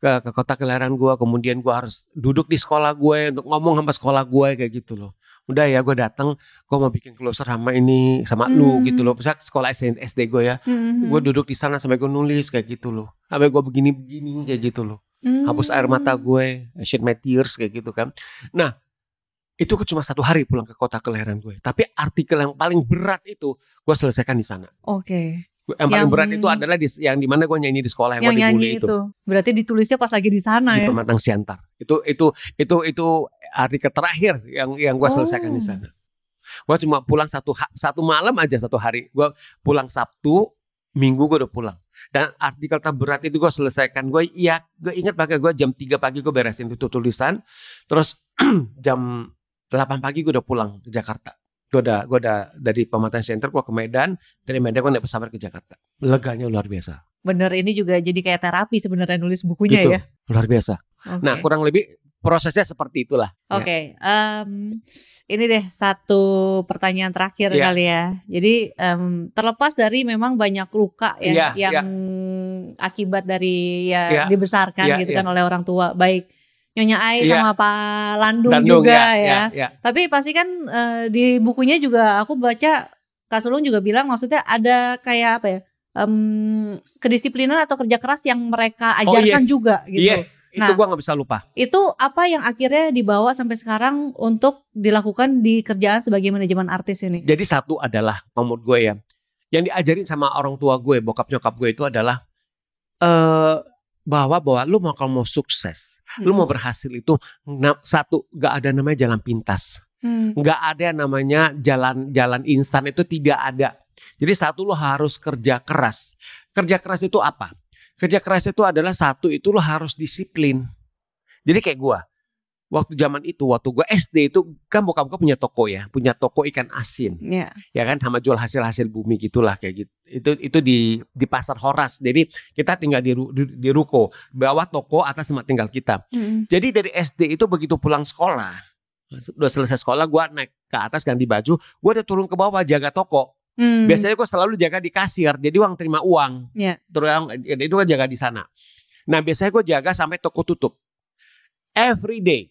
ke, ke kota kelahiran gue kemudian gue harus duduk di sekolah gue untuk ngomong sama sekolah gue kayak gitu loh. Udah ya gue datang gue mau bikin closer sama ini sama lu Hmm. gitu loh. Misalnya sekolah SD, SD gue ya Hmm, gue duduk di sana sampai gue nulis kayak gitu loh. Sampai gue begini begini kayak gitu loh. Hmm. hapus air mata gue shed my tears kayak gitu kan. Nah itu cuma satu hari pulang ke kota kelahiran gue tapi artikel yang paling berat itu gue selesaikan di sana. Oke. Yang paling Yang- berat itu adalah di, yang di mana gue nyanyi di sekolah Yang yang, gue dibully nyanyi itu. Berarti ditulisnya pas lagi di sana di ya. Pematang Siantar. Itu itu itu itu artikel terakhir yang yang gue selesaikan di Oh. sana. Gue cuma pulang satu satu malam aja satu hari. Gue pulang Sabtu, Minggu gue udah pulang. Dan artikel terberat itu gue selesaikan. Gue iya, gue ingat pakai gue jam 3 pagi gue beresin itu tulisan. Terus jam 8 pagi gue udah pulang ke Jakarta. Gue udah, gue udah dari Pematang Center gue ke Medan, dari Medan gue naik pesawat ke Jakarta. Leganya luar biasa. Bener ini juga jadi kayak terapi sebenarnya nulis bukunya Gitu. ya. Luar biasa. Oke. Nah kurang lebih prosesnya seperti itulah. Ya. Oke, em, ini deh satu pertanyaan terakhir Iya. kali ya. Jadi em, terlepas dari memang banyak luka ya Iya, yang akibat dari ya Iya. dibesarkan Iya, gitu kan oleh orang tua, baik Nyonya Ai Iya. sama Pak Landung, Bandung, juga ya, ya. ya, ya. Tapi pasti kan eh, di bukunya juga aku baca Kak Sulung juga bilang maksudnya ada kayak apa ya? em, kedisiplinan atau kerja keras yang mereka Oh, ajarkan yes. juga gitu. Yes, itu Nah. gua nggak bisa lupa. Itu apa yang akhirnya dibawa sampai sekarang untuk dilakukan di kerjaan sebagai manajemen artis ini? Jadi satu adalah menurut gue ya, yang diajarin sama orang tua gue, bokap nyokap gue itu adalah eh bahwa bahwa lu mau kalau mau sukses, lu mau berhasil itu satu gak ada namanya jalan pintas, Hmm. nggak ada namanya jalan jalan instan itu tidak ada. Jadi satu lu harus kerja keras. Kerja keras itu apa? Kerja keras itu adalah satu itu lu harus disiplin. Jadi kayak gua waktu zaman itu waktu gua SD itu kan bokap gua punya toko ya, punya toko ikan asin Ya. ya kan sama jual hasil-hasil bumi gitulah kayak gitu. Itu itu di di pasar Horas. Jadi kita tinggal di, di, di ruko, bawah toko, atas tempat tinggal kita. Hmm. Jadi dari SD itu begitu pulang sekolah, udah selesai sekolah gua naik ke atas ganti baju, gua udah turun ke bawah jaga toko. Hmm. Biasanya gua selalu jaga di kasir, jadi uang terima uang. Iya. Terus yang- itu kan jaga di sana. Nah biasanya gua jaga sampai toko tutup. Every day,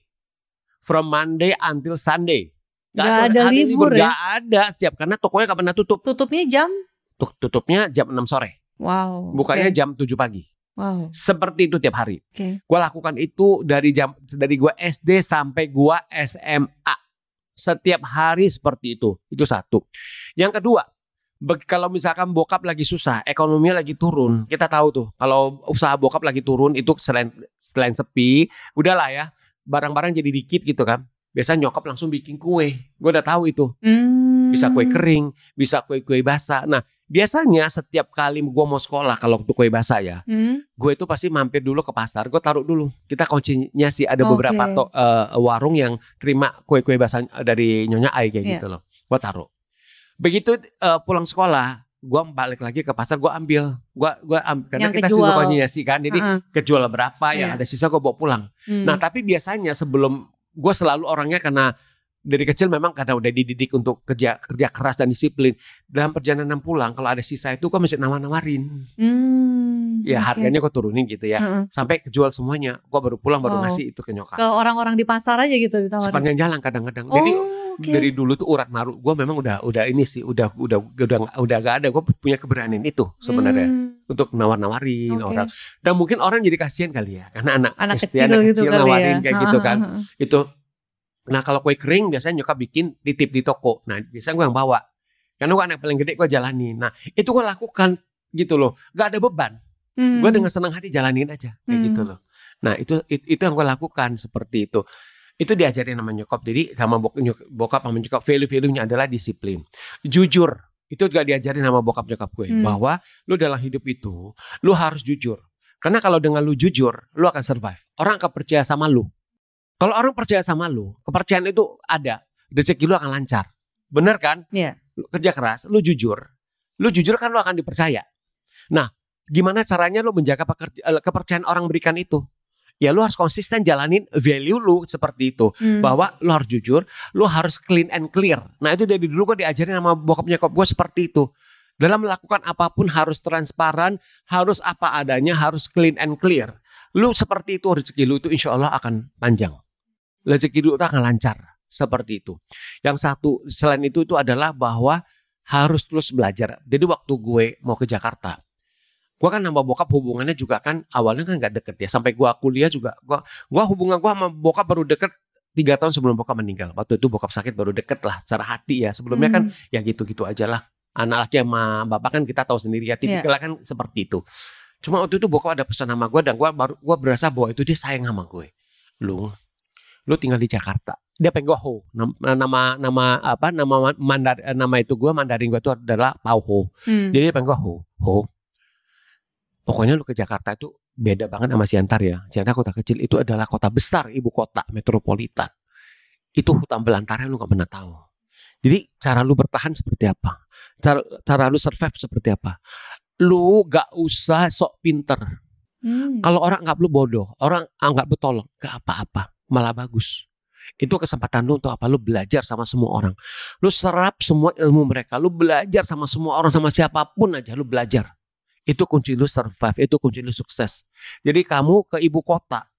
from Monday until Sunday. Nggak ada hari libur ya? Gak ada siap karena tokonya gak pernah tutup. Tutupnya jam? Tuk- tutupnya jam 6 sore, Wow. bukanya oke. jam 7 pagi. Wow. Seperti itu tiap hari. Oke. Gua lakukan itu dari jam dari gua SD sampai gua SMA. Setiap hari seperti itu. Itu satu. Yang kedua, kalau misalkan bokap lagi susah, ekonominya lagi turun, kita tahu tuh. Kalau usaha bokap lagi turun itu selain selain sepi, udahlah ya, barang-barang jadi dikit gitu kan. Biasa nyokap langsung bikin kue. Gue udah tahu itu. Hmm. Bisa kue kering, bisa kue-kue basah. Nah, biasanya setiap kali gue mau sekolah kalau untuk kue basah ya, Hmm. gue itu pasti mampir dulu ke pasar. Gue taruh dulu. Kita kuncinya sih ada Oke. beberapa to- eh, warung yang terima kue-kue basah dari Nyonya Ai kayak Iya. gitu loh. Gue taruh. Begitu eh, pulang sekolah, gue balik lagi ke pasar. Gue ambil. Gue gue ambil karena Yang kita sih sih kan. Jadi Heeh. kejual berapa yang Iya. ada sisa gue bawa pulang. Hmm. Nah tapi biasanya sebelum gue selalu orangnya karena dari kecil memang karena udah dididik untuk kerja kerja keras dan disiplin dalam perjalanan pulang kalau ada sisa itu gue mesti nawar nawarin Hmm, ya oke. harganya gue turunin gitu ya Heeh. sampai kejual semuanya gue baru pulang baru Wow. ngasih itu ke nyokap Ke orang-orang di pasar aja gitu ditawarin. sepanjang jalan kadang-kadang Oh, jadi oke. dari dulu tuh urat maruk gue memang udah udah ini sih udah udah udah udah gak ada. Gue punya keberanian itu sebenarnya Hmm, untuk nawar-nawarin oke. orang. Dan mungkin orang jadi kasihan kali ya karena anak, Anak SD, kecil anak gitu kecil kali nawarin ya. kayak gitu kan. itu nah kalau kue kering biasanya nyokap bikin titip di toko. Nah biasanya gue yang bawa. Karena gue anak paling gede gue jalanin. Nah itu gue lakukan gitu loh. Gak ada beban. Hmm. gue dengan senang hati jalanin aja kayak Hmm. gitu loh. Nah itu it- itu yang gue lakukan seperti itu itu diajarin sama nyokap. Jadi sama bok, bokap sama nyokap value value nya adalah disiplin. Jujur itu juga diajarin sama bokap nyokap gue Hmm. bahwa lu dalam hidup itu lu harus jujur. Karena kalau dengan lu jujur lu akan survive. Orang akan percaya sama lu. Kalau orang percaya sama lu kepercayaan itu ada. Rezeki lu akan lancar. Bener kan? Iya. Lu kerja keras lu jujur. Lu jujur kan lu akan dipercaya. Nah gimana caranya lu menjaga eh, kepercayaan orang berikan itu ya lu harus konsisten jalanin value lu seperti itu Hmm. bahwa lo harus jujur, lo harus clean and clear. Nah itu dari dulu gue diajarin sama bokap nyokap gue seperti itu. Dalam melakukan apa pun harus transparan, harus apa adanya, harus clean and clear. Lu seperti itu rezeki lu itu insya Allah akan panjang. Rezeki lu itu akan lancar seperti itu. Yang satu selain itu itu adalah bahwa harus terus belajar. Jadi waktu gue mau ke Jakarta, gue kan sama bokap hubungannya juga kan awalnya kan nggak deket ya. Sampai gue kuliah juga, gue gua hubungan gue sama bokap baru deket tiga tahun sebelum bokap meninggal. Waktu itu bokap sakit baru deket lah secara hati ya. Sebelumnya kan Hmm. ya gitu-gitu aja lah. Anak laki sama bapak kan kita tahu sendiri ya. Tipikalnya kan seperti itu. Cuma waktu itu bokap ada pesan sama gue dan gue baru gue berasa bahwa itu dia sayang sama gue. Lu, lu tinggal di Jakarta. Dia pengen gue Ho. Nama nama nama apa nama mandar nama itu gue Mandarin gue itu adalah Pau Ho. Hmm. Jadi dia pengen gue Ho. Pokoknya lu ke Jakarta itu beda banget sama Siantar ya. Siantar kota kecil itu adalah kota besar, ibu kota metropolitan. Itu hutan belantara lu gak pernah tahu. Jadi cara lu bertahan seperti apa? Cara, cara lu survive seperti apa? Lu gak usah sok pinter. Hmm. Kalau orang anggap lu bodoh, orang anggap lu tolong, gak apa-apa, malah bagus. Itu kesempatan lu untuk apa? Lu belajar sama semua orang. Lu serap semua ilmu mereka. Lu belajar sama semua orang, sama siapa pun aja lu belajar. Itu kunci lu survive, itu kunci lu sukses. Jadi kamu ke ibu kota,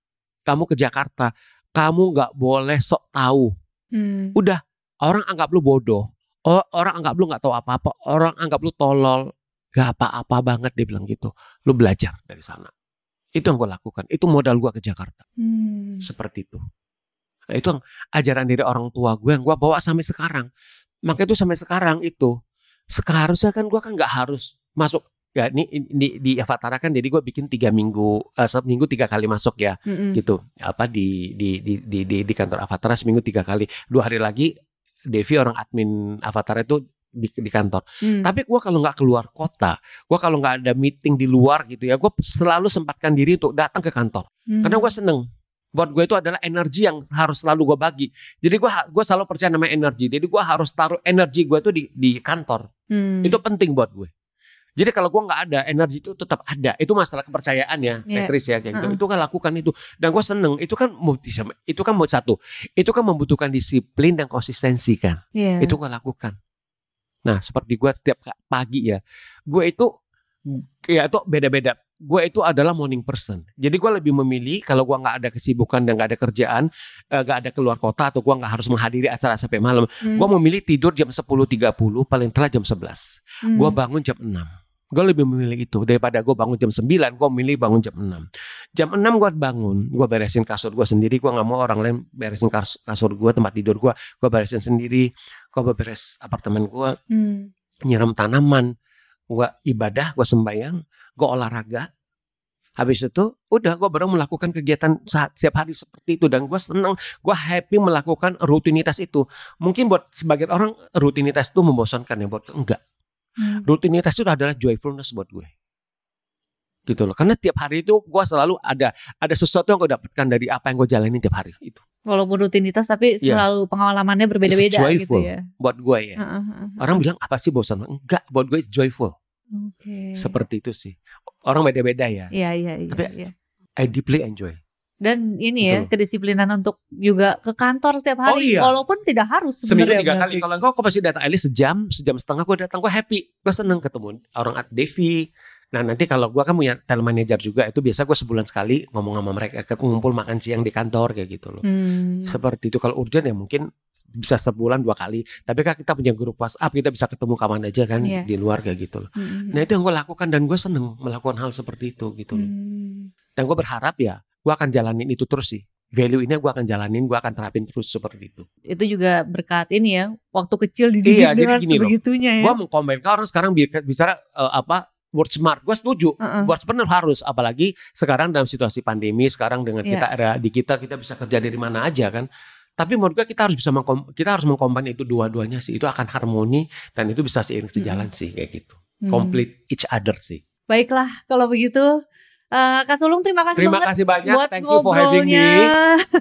kamu ke Jakarta, kamu gak boleh sok tahu. Hmm. Udah, orang anggap lu bodoh. Orang anggap lu gak tahu apa-apa. Orang anggap lu tolol. Gak apa-apa banget dia bilang gitu. Lu belajar dari sana. Itu yang gue lakukan. Itu modal gue ke Jakarta. Hmm. Seperti itu. Nah, itu yang ajaran dari orang tua gue yang gue bawa sampai sekarang. Makanya itu sampai sekarang itu. Seharusnya kan gue kan nggak harus masuk ya ini di di Avatar kan jadi gue bikin tiga minggu uh, seminggu tiga kali masuk ya Mm-mm. gitu apa di di di di di, di kantor Avatar seminggu tiga kali dua hari lagi Devi orang admin Avatar itu di, di kantor Hmm. tapi gue kalau nggak keluar kota gue kalau nggak ada meeting di luar gitu ya gue selalu sempatkan diri untuk datang ke kantor Hmm. karena gue seneng buat gue itu adalah energi yang harus selalu gue bagi jadi gue gue selalu percaya namanya energi jadi gue harus taruh energi gue tuh di di kantor Hmm. itu penting buat gue. Jadi kalau gue nggak ada energi itu tetap ada. Itu masalah kepercayaan ya, Iya. Petris ya kayak gitu. Heeh. Itu kan lakukan itu. Dan gue seneng. Itu kan itu kan buat satu. Itu kan membutuhkan disiplin dan konsistensi kan. Iya. Itu gue lakukan. Nah seperti gue setiap pagi ya, gue itu ya itu beda-beda. Gue itu adalah morning person. Jadi gue lebih memilih kalau gue nggak ada kesibukan dan nggak ada kerjaan, eh, nggak ada keluar kota atau gue nggak harus menghadiri acara sampai malam. Hmm. Gue memilih tidur jam 10.30 paling telat jam 11. Hmm. Gue bangun jam 6. Gue lebih memilih itu daripada gue bangun jam 9. Gue memilih bangun jam 6. Jam 6 gue bangun, gue beresin kasur gue sendiri. Gue nggak mau orang lain beresin kas- kasur gue, tempat tidur gue. Gue beresin sendiri. Gue beres apartemen gue, Hmm. nyiram tanaman. Gue ibadah, gue sembahyang, gue olahraga. Habis itu udah gue baru melakukan kegiatan saat setiap hari seperti itu dan gue senang, gue happy melakukan rutinitas itu. Mungkin buat sebagian orang rutinitas itu membosankan ya buat enggak Hmm. rutinitas itu adalah joyfulness buat gue gitu loh karena tiap hari itu gue selalu ada ada sesuatu yang gue dapatkan dari apa yang gue jalani tiap hari itu Walaupun rutinitas tapi Iya. selalu pengalamannya berbeda-beda gitu ya. buat gue ya Heeh, heeh, orang bilang apa sih bosan enggak buat gue joyful Oke. seperti itu sih orang beda-beda ya Iya iya iya. Tapi- iya. I deeply enjoy Dan ini ya Betul. kedisiplinan untuk juga ke kantor setiap hari, Oh, iya. walaupun tidak harus seminggu sebenarnya tiga berarti. kali kalau enggak aku pasti datang at sejam sejam setengah gue datang gue happy gue seneng ketemu orang at Devi nah nanti kalau gue kan punya talent manager juga itu biasa gue sebulan sekali ngomong sama mereka ngumpul makan siang di kantor kayak gitu loh Hmm. seperti itu kalau urgent ya mungkin bisa sebulan dua kali tapi kan kita punya grup WhatsApp kita bisa ketemu kapan aja kan Iya. di luar kayak gitu loh Hmm. nah itu yang gue lakukan dan gue seneng melakukan hal seperti itu gitu loh Hmm. dan gue berharap ya gue akan jalanin itu terus sih value ini gue akan jalanin gue akan terapin terus seperti itu Itu juga berkat ini ya, waktu kecil dididik Iya, dengan gini loh. sebegitunya ya. gue mengkomen kalau orang sekarang bi- bicara eh, apa word smart. Gue setuju. Heeh. word smart harus. Apalagi sekarang dalam situasi pandemi sekarang dengan Iya. kita era digital kita bisa kerja dari mana aja kan? Tapi menurut gue kita harus bisa mengkom- kita harus mengkombin itu dua-duanya sih. Itu akan harmoni dan itu bisa seiring sejalan sih kayak gitu. Hmm. complete each other sih. Baiklah kalau begitu Eh, Kak Sulung terima kasih terima banget kasih banyak. buat thank you for having me.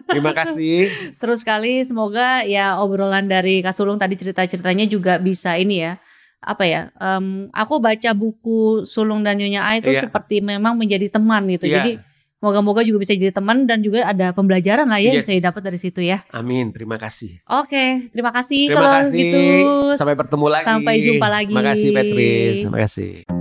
terima kasih. Seru sekali. Semoga ya obrolan dari Kak Sulung tadi cerita-ceritanya juga bisa ini ya. Apa ya? em, aku baca buku Sulung dan Nyonya A itu Iya. seperti memang menjadi teman gitu. Iya. Jadi moga-moga juga bisa jadi teman dan juga ada pembelajaran lah ya yang Yes. bisa didapat dari situ ya. amin terima kasih Oke, terima kasih terima kalau kasih gitu. sampai bertemu lagi Sampai jumpa lagi. terima kasih Petris terima kasih